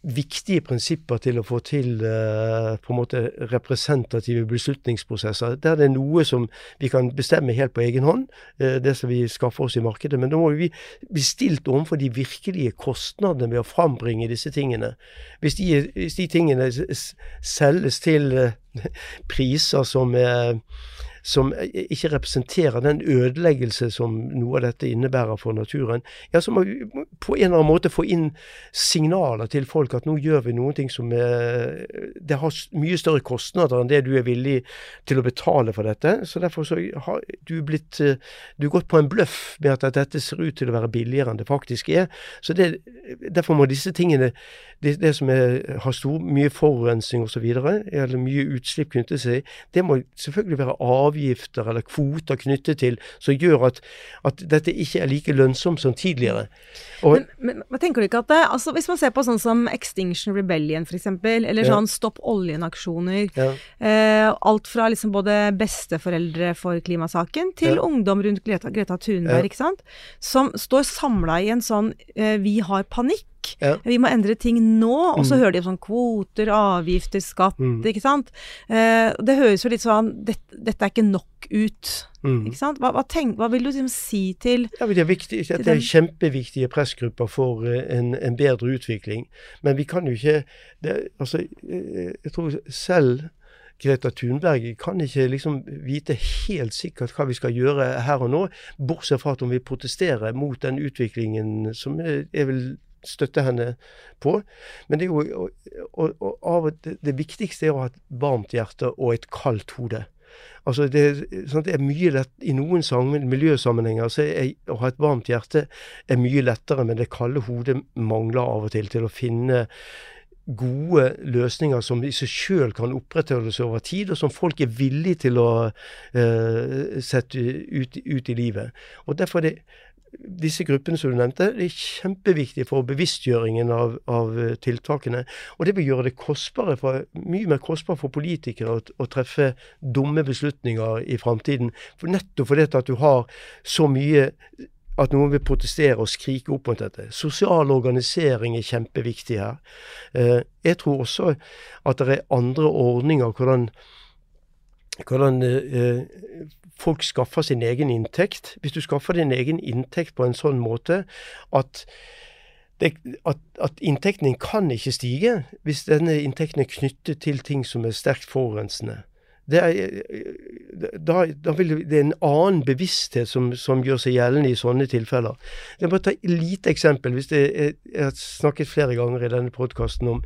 viktige prinsipper til å få til uh, på en måte representative beslutningsprosesser. Der det er noe som vi kan bestemme helt på egen hånd, uh, det som vi skaffer oss i markedet. Men da må vi bli stilt overfor de virkelige kostnadene ved å frambringe disse tingene. Hvis de, hvis de tingene selges til uh, (laughs) priser som er som ikke representerer den ødeleggelse som noe av dette innebærer for naturen, ja, så må vi på en eller annen måte få inn signaler til folk at nå gjør vi noen ting som er Det har mye større kostnader enn det du er villig til å betale for dette. Så derfor så har du blitt Du har gått på en bløff med at dette ser ut til å være billigere enn det faktisk er. Så det, Derfor må disse tingene det, det som er, har stor, mye forurensning osv., eller mye utslipp knyttet til seg, det må selvfølgelig være avgifter eller kvoter knyttet til som gjør at, at dette ikke er like lønnsomt som tidligere. Og, men, men tenker du ikke at det, altså Hvis man ser på sånn som Extinction Rebellion f.eks., eller sånn ja. Stopp oljen-aksjoner ja. eh, Alt fra liksom både besteforeldre for klimasaken til ja. ungdom rundt Greta, Greta Thunberg, ikke sant, som står samla i en sånn eh, Vi har panikk ja. Vi må endre ting nå. Og så mm. hører de om sånn kvoter, avgifter, skatt, mm. ikke sant. Eh, det høres jo litt sånn Dette, dette er ikke nok ut. Mm. Ikke sant? Hva, hva, tenk, hva, vil du liksom si til ja, det, er viktig, det er kjempeviktige pressgrupper for uh, en, en, bedre utvikling. Men vi kan jo ikke det, Altså, jeg, jeg tror selv Greta Thunberg kan ikke liksom vite helt sikkert hva vi skal gjøre her og nå, bortsett fra at hun vil protestere mot den utviklingen som er vil støtte henne på. Men det er jo og, og, og det, det, viktigste er å ha et varmt hjerte og et kaldt hode. Altså det, sånn det er mye lett, I noen sammen, miljøsammenhenger så er, å ha et varmt hjerte er mye lettere, men det kalde hodet mangler av og til til å finne gode løsninger som i seg sjøl kan opprettholdes over tid, og som folk er villige til å uh, sette ut, ut, i livet. Og Derfor er det disse gruppene som du nevnte, det er kjempeviktig for bevisstgjøringen av, av, eh, tiltakene. Og det vil gjøre det kostbare for, mye mer kostbart for politikere å, å treffe dumme beslutninger i framtiden. For nettopp fordi du har så mye at noen vil protestere og skrike opp mot dette. Sosial organisering er kjempeviktig her. Eh, jeg tror også at det er andre ordninger hvordan hvordan eh, folk skaffer sin egen inntekt. Hvis du skaffer din egen inntekt på en sånn måte at, det, at, at inntekten din kan ikke stige hvis denne inntekten er knyttet til ting som er sterkt forurensende. Er, da, da vil det er en annen bevissthet som, som, gjør seg gjeldende i sånne tilfeller. Jeg må ta et lite eksempel. Hvis det, jeg, jeg har snakket flere ganger i denne podkasten om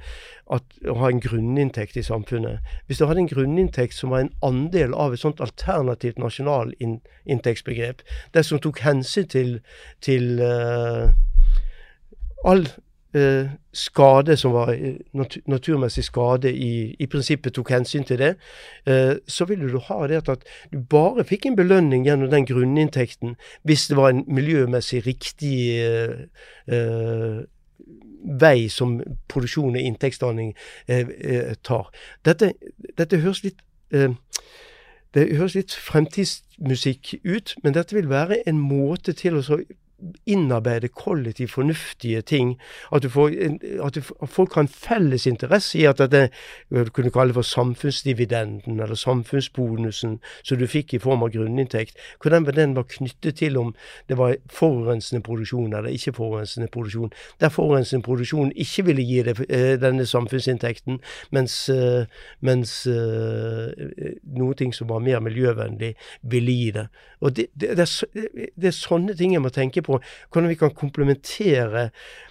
at, å ha en grunninntekt i samfunnet. Hvis du hadde en grunninntekt som var en andel av et sånt alternativt nasjonalinntektsbegrep, det som tok hensyn til, til uh, all eh, skade som var eh, naturmessig skade, i, i, prinsippet tok hensyn til det, eh, så ville du ha det at du bare fikk en belønning gjennom den grunninntekten hvis det var en miljømessig riktig eh, eh vei som produksjon og inntektsdanning eh, tar. Dette, dette høres litt det høres litt fremtidsmusikk ut, men dette vil være en måte til å innarbeide kollektivt fornuftige ting. At, du får, at, du, at folk har en felles interesse i at det du kunne kalle for samfunnsdividenden eller samfunnsbonusen som du fikk i form av grunninntekt, hvordan den var knyttet til om det var forurensende produksjon eller ikke forurensende produksjon. Der forurensende produksjon ikke ville gi det, eh, denne samfunnsinntekten, mens, eh, mens uh, noe ting som var mer miljøvennlig, ville gi det. Og det, det, det, er, det er sånne ting jeg må tenke på hvordan vi kan komplementere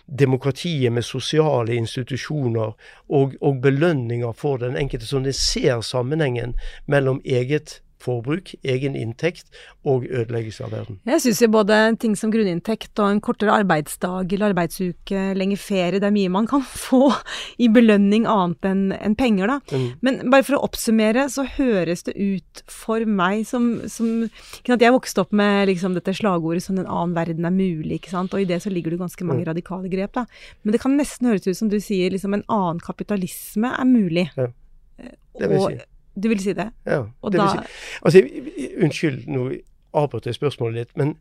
demokratiet med sosiale institusjoner og, og belønninger for den enkelte, så de ser sammenhengen mellom eget forbruk, egen inntekt og ødeleggelse av verden. Jeg syns både ting som grunninntekt og en kortere arbeidsdag eller arbeidsuke, lenge ferie, det er mye man kan (laughs) få i belønning annet enn en penger, da. Mm. Men bare for å oppsummere, så høres det ut for meg som, som Jeg vokste opp med liksom dette slagordet som 'en annen verden er mulig', ikke sant. Og i det så ligger det ganske mange mm. radikale grep, da. Men det kan nesten høres ut som du sier liksom en annen kapitalisme er mulig. Ja. Det vil si. Du vil si det? Ja. det da... vil si. Altså, unnskyld, nå avbrøt jeg spørsmålet litt. Men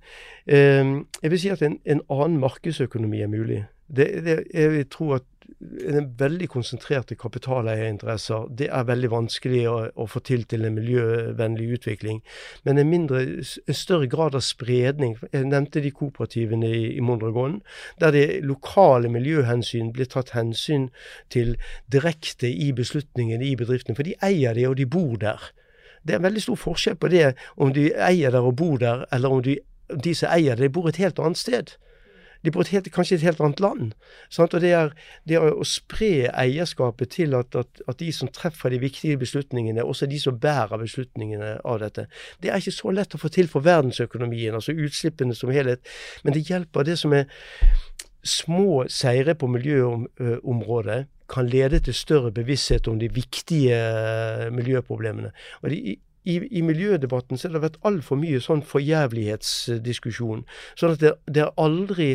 eh, jeg vil si at en, en annen markedsøkonomi er mulig. Det, det, jeg vil tro at en veldig konsentrerte kapitaleierinteresser, det er veldig vanskelig å, å, få til til en miljøvennlig utvikling. Men en, mindre, en større grad av spredning Jeg nevnte de kooperativene i, i Mondragon, der det lokale miljøhensyn blir tatt hensyn til direkte i beslutningene i bedriftene. For de eier det, og de bor der. Det er en veldig stor forskjell på det om de eier der og bor der, eller om de, de som eier det, bor et helt annet sted. De bor helt, kanskje et helt annet land. Sant? Og det er, det er, å spre eierskapet til at, at, at, de som treffer de viktige beslutningene, også de som bærer beslutningene av dette. Det er ikke så lett å få til for verdensøkonomien, altså utslippene som helhet. Men det hjelper det som er små seire på miljøområdet kan lede til større bevissthet om de viktige miljøproblemene. Og de, i, i, miljødebatten så har det vært altfor mye sånn forjævlighetsdiskusjon. Sånn at det, det, er aldri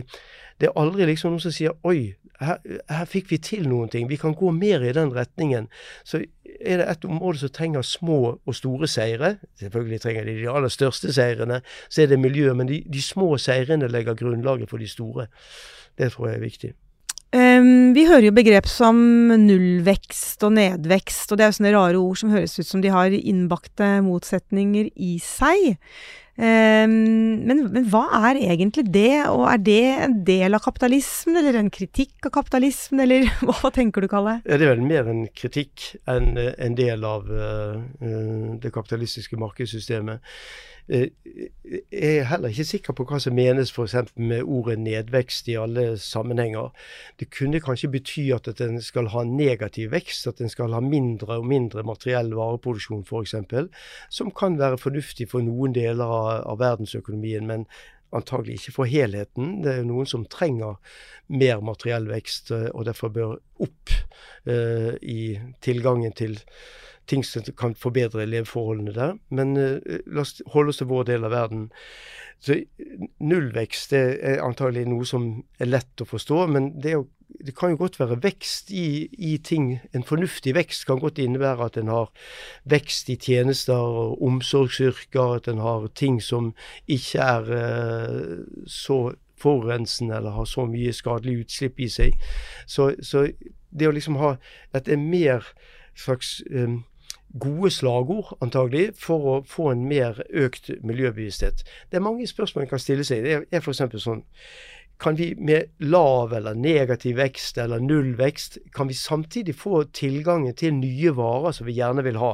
det er aldri liksom noen som sier oi, her, her, fikk vi til noen ting, vi kan gå mer i den retningen. Så er det et område som trenger små og store seire. Selvfølgelig trenger de de aller største seirene, så er det miljø. Men de, de små seirene legger grunnlaget for de store. Det tror jeg er viktig. Um, vi hører jo begrep som nullvekst og nedvekst, og det er jo sånne rare ord som høres ut som de har innbakte motsetninger i seg. Um, men, men, hva er egentlig det, og er det en del av kapitalismen, eller en kritikk av kapitalismen, eller (laughs) hva tenker du, Kalle? Ja, det er vel mer en kritikk enn en del av uh, det kapitalistiske markedssystemet. Eh, jeg er heller ikke sikker på hva som menes f.eks. med ordet nedvekst i alle sammenhenger. Det kunne kanskje bety at en skal ha negativ vekst, at en skal ha mindre og mindre materiell vareproduksjon f.eks., som kan være fornuftig for noen deler av, av verdensøkonomien. men antagelig ikke for helheten. Det er noen som trenger mer materiell vekst, eh, og derfor bør opp uh, i tilgangen til ting som kan forbedre leveforholdene der. Men uh, la oss holde oss til vår del av verden. Så Nullvekst er antagelig noe som er lett å forstå, men det, jo, det kan jo godt være vekst i, i, ting. En fornuftig vekst kan godt innebære at en har vekst i tjenester og omsorgsyrker, at en har ting som ikke er uh, så forurensende eller har så mye skadelig utslipp i seg. Så, så det å liksom ha er mer slags um, gode slagord, antagelig, for å få en mer økt miljøbevissthet. Det er mange spørsmål en kan stille seg. Det er f.eks. sånn kan vi med lav eller negativ vekst eller null vekst, kan vi samtidig få tilgangen til nye varer som vi gjerne vil ha.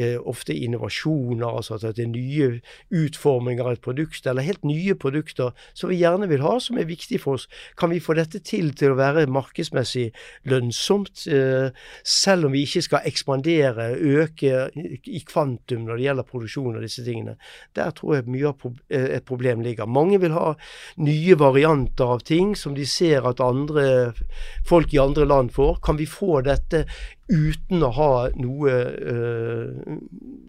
Eh, ofte innovasjoner, altså at det er nye utforminger av et produkt, eller helt nye produkter som vi gjerne vil ha, som er viktig for oss. Kan vi få dette til til å være markedsmessig lønnsomt, eh, selv om vi ikke skal ekspandere, øke i kvantum når det gjelder produksjon av disse tingene? Der tror jeg mye av eh, et problem ligger. Mange vil ha nye varianter av ting som de ser at andre folk i andre land får. Kan vi få dette uten å ha noe uh,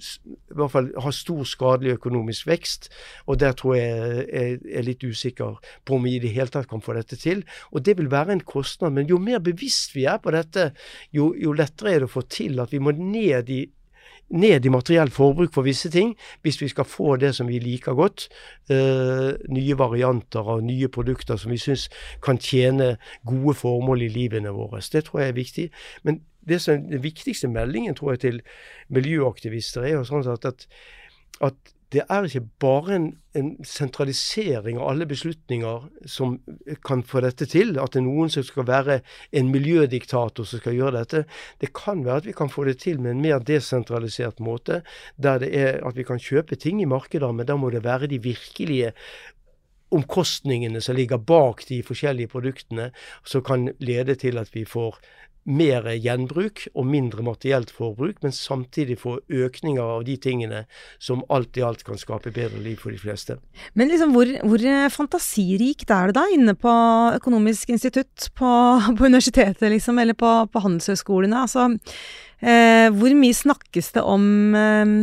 I hvert fall ha stor skadelig økonomisk vekst. Og der tror jeg jeg er litt usikker på om vi i det hele tatt kan få dette til. Og det vil være en kostnad. Men jo mer bevisst vi er på dette, jo, jo lettere er det å få til at vi må ned i ned i materielt forbruk for visse ting, hvis vi skal få det som vi liker godt. Uh, nye varianter og nye produkter som vi syns kan tjene gode formål i livene våre. Det tror jeg er viktig. Men det som den viktigste meldingen tror jeg til miljøaktivister er jo sånn at, at, at det er ikke bare en, en, sentralisering av alle beslutninger som kan få dette til. At det er noen som skal være en miljødiktator som skal gjøre dette. Det kan være at vi kan få det til med en mer desentralisert måte, der det er at vi kan kjøpe ting i markeder, men da må det være de virkelige omkostningene som ligger bak de forskjellige produktene, som kan lede til at vi får mer gjenbruk og mindre materielt forbruk, men samtidig få økninger av de tingene som alt i alt kan skape bedre liv for de fleste. Men liksom, hvor, hvor fantasirikt er det da inne på Økonomisk institutt på, (laughs) på universitetet, liksom, eller på, på handelshøyskolene? Altså, eh, hvor mye snakkes det om eh,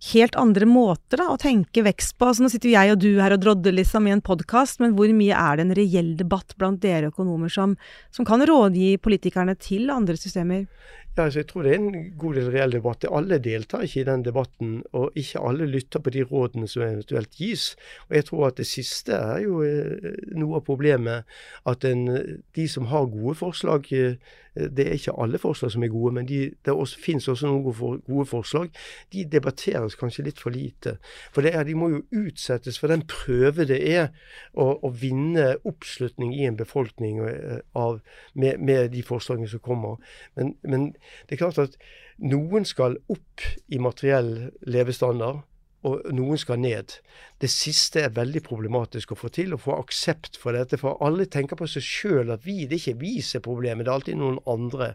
helt andre måter da, å tenke vekst på. Altså, nå sitter jeg og du her og drodder liksom i en podkast, men hvor mye er det en reell debatt blant dere økonomer som, som kan rådgi politikerne til andre systemer? Ja, altså jeg tror det er en god del reell debatt. Alle deltar ikke i den debatten, og ikke alle lytter på de rådene som eventuelt gis. Og jeg tror at det siste er jo eh, noe av problemet. At en, de som har gode forslag, eh, det er ikke alle forslag som er gode, men de, det også, finnes også noen gode forslag. De debatteres kanskje litt for lite. For er, de må jo utsettes for den prøve det er å, å vinne oppslutning i en befolkning eh, av, med, med, de forslagene som kommer. Men, men det er klart at noen skal opp i materiell levestandard og noen skal ned. Det siste er veldig problematisk å få til, å få aksept for dette. For alle tenker på seg sjøl at vi, det er ikke vi som er problemet, det er alltid noen andre.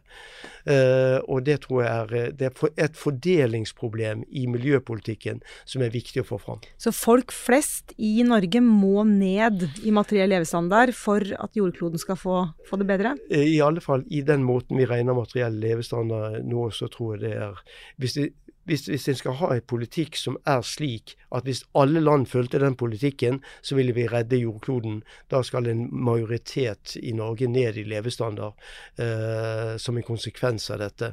Uh, og det tror jeg er, det er et fordelingsproblem i miljøpolitikken som er viktig å få fram. Så folk flest i Norge må ned i materiell levestandard for at jordkloden skal få, få det bedre? Uh, I alle fall i den måten vi regner materiell levestandard nå, så tror jeg det er hvis det hvis, hvis en skal ha en politikk som er slik at hvis alle land fulgte den politikken, så ville vi redde jordkloden. Da skal en majoritet i Norge ned i levestandard eh, som en konsekvens av dette.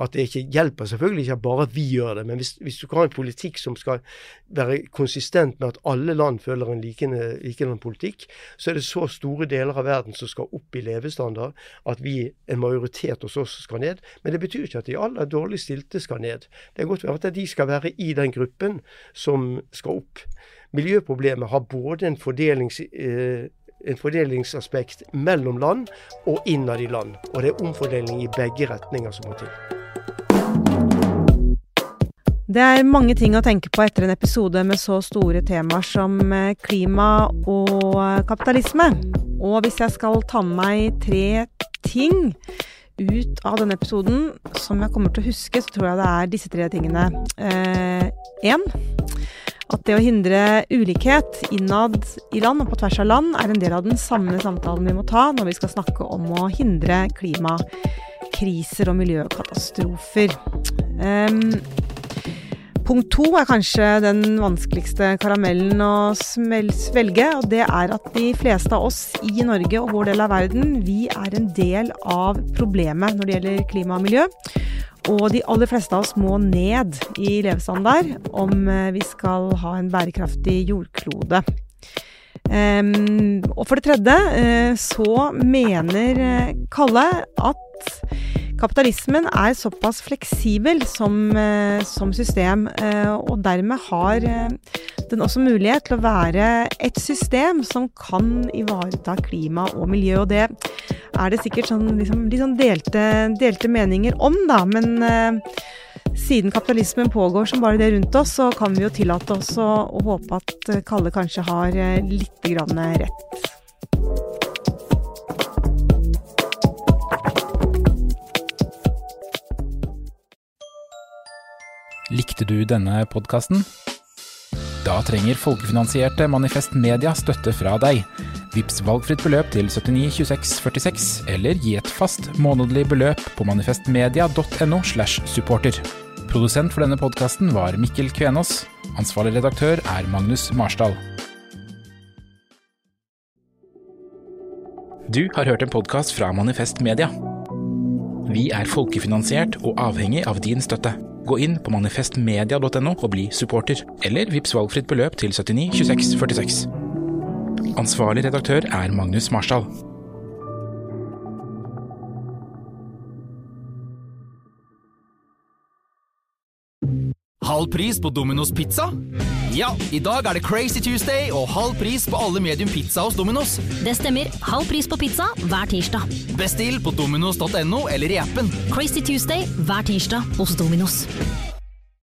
At det ikke hjelper selvfølgelig ikke at bare vi gjør det, men hvis, hvis du kan ha en politikk som skal være konsistent med at alle land føler en likende, likende politikk, så er det så store deler av verden som skal opp i levestandard at vi, en majoritet hos oss, skal ned. Men det betyr ikke at de aller dårligst stilte skal ned. Det godt være at de skal være i den gruppen som skal opp. Miljøproblemet har både en, fordelings, eh, en fordelingsaspekt mellom land og innad i land. Og det er omfordeling i begge retninger som må til. Det er mange ting å tenke på etter en episode med så store temaer som eh, klima og eh, kapitalisme. Og hvis jeg skal ta med meg tre ting ut av denne episoden som jeg kommer til å huske, så tror jeg det er disse tre tingene. Én eh, at det å hindre ulikhet innad i land og på tvers av land er en del av den samme samtalen vi må ta når vi skal snakke om å hindre klimakriser og miljøkatastrofer. Um, Punkt to er kanskje den vanskeligste karamellen å svelge, og det er at de fleste av oss i Norge og vår del av verden, vi er en del av problemet når det gjelder klima og miljø. Og de aller fleste av oss må ned i levestandard om eh, vi skal ha en bærekraftig jordklode. Um, og for det tredje uh, så mener eh, Kalle at Kapitalismen er såpass fleksibel som, eh, som system, eh, og dermed har eh, den også mulighet til å være et system som kan ivareta klima og miljø. Og det er det sikkert sånn, liksom, litt sånn delte, delte meninger om, da. Men siden kapitalismen pågår som bare det rundt oss, så kan vi jo tillate oss å, å håpe at Kalle kanskje har litt grann rett. Likte du denne podkasten? Da trenger folkefinansierte Manifest Media støtte fra deg. Vips valgfritt beløp til 79 26 46, eller gi et fast månedlig beløp på manifestmedia.no slash supporter. Produsent for denne podkasten var Mikkel Kvenås. Ansvarlig redaktør er Magnus Marsdal. Du har hørt en podkast fra Manifest Media. Vi er folkefinansiert og avhengig av din støtte. Gå inn på manifestmedia.no og bli supporter, eller vips valgfritt beløp til 79 26 46. Ansvarlig redaktør er Magnus Marsdal. Halv pris på Domino's pizza? Ja, i dag er det Crazy Tuesday og halv pris på alle medium pizza hos Domino's. Det stemmer. Halv pris på pizza hver tirsdag. Bestill på dominos.no eller i appen. Crazy Tuesday hver tirsdag hos Dominos.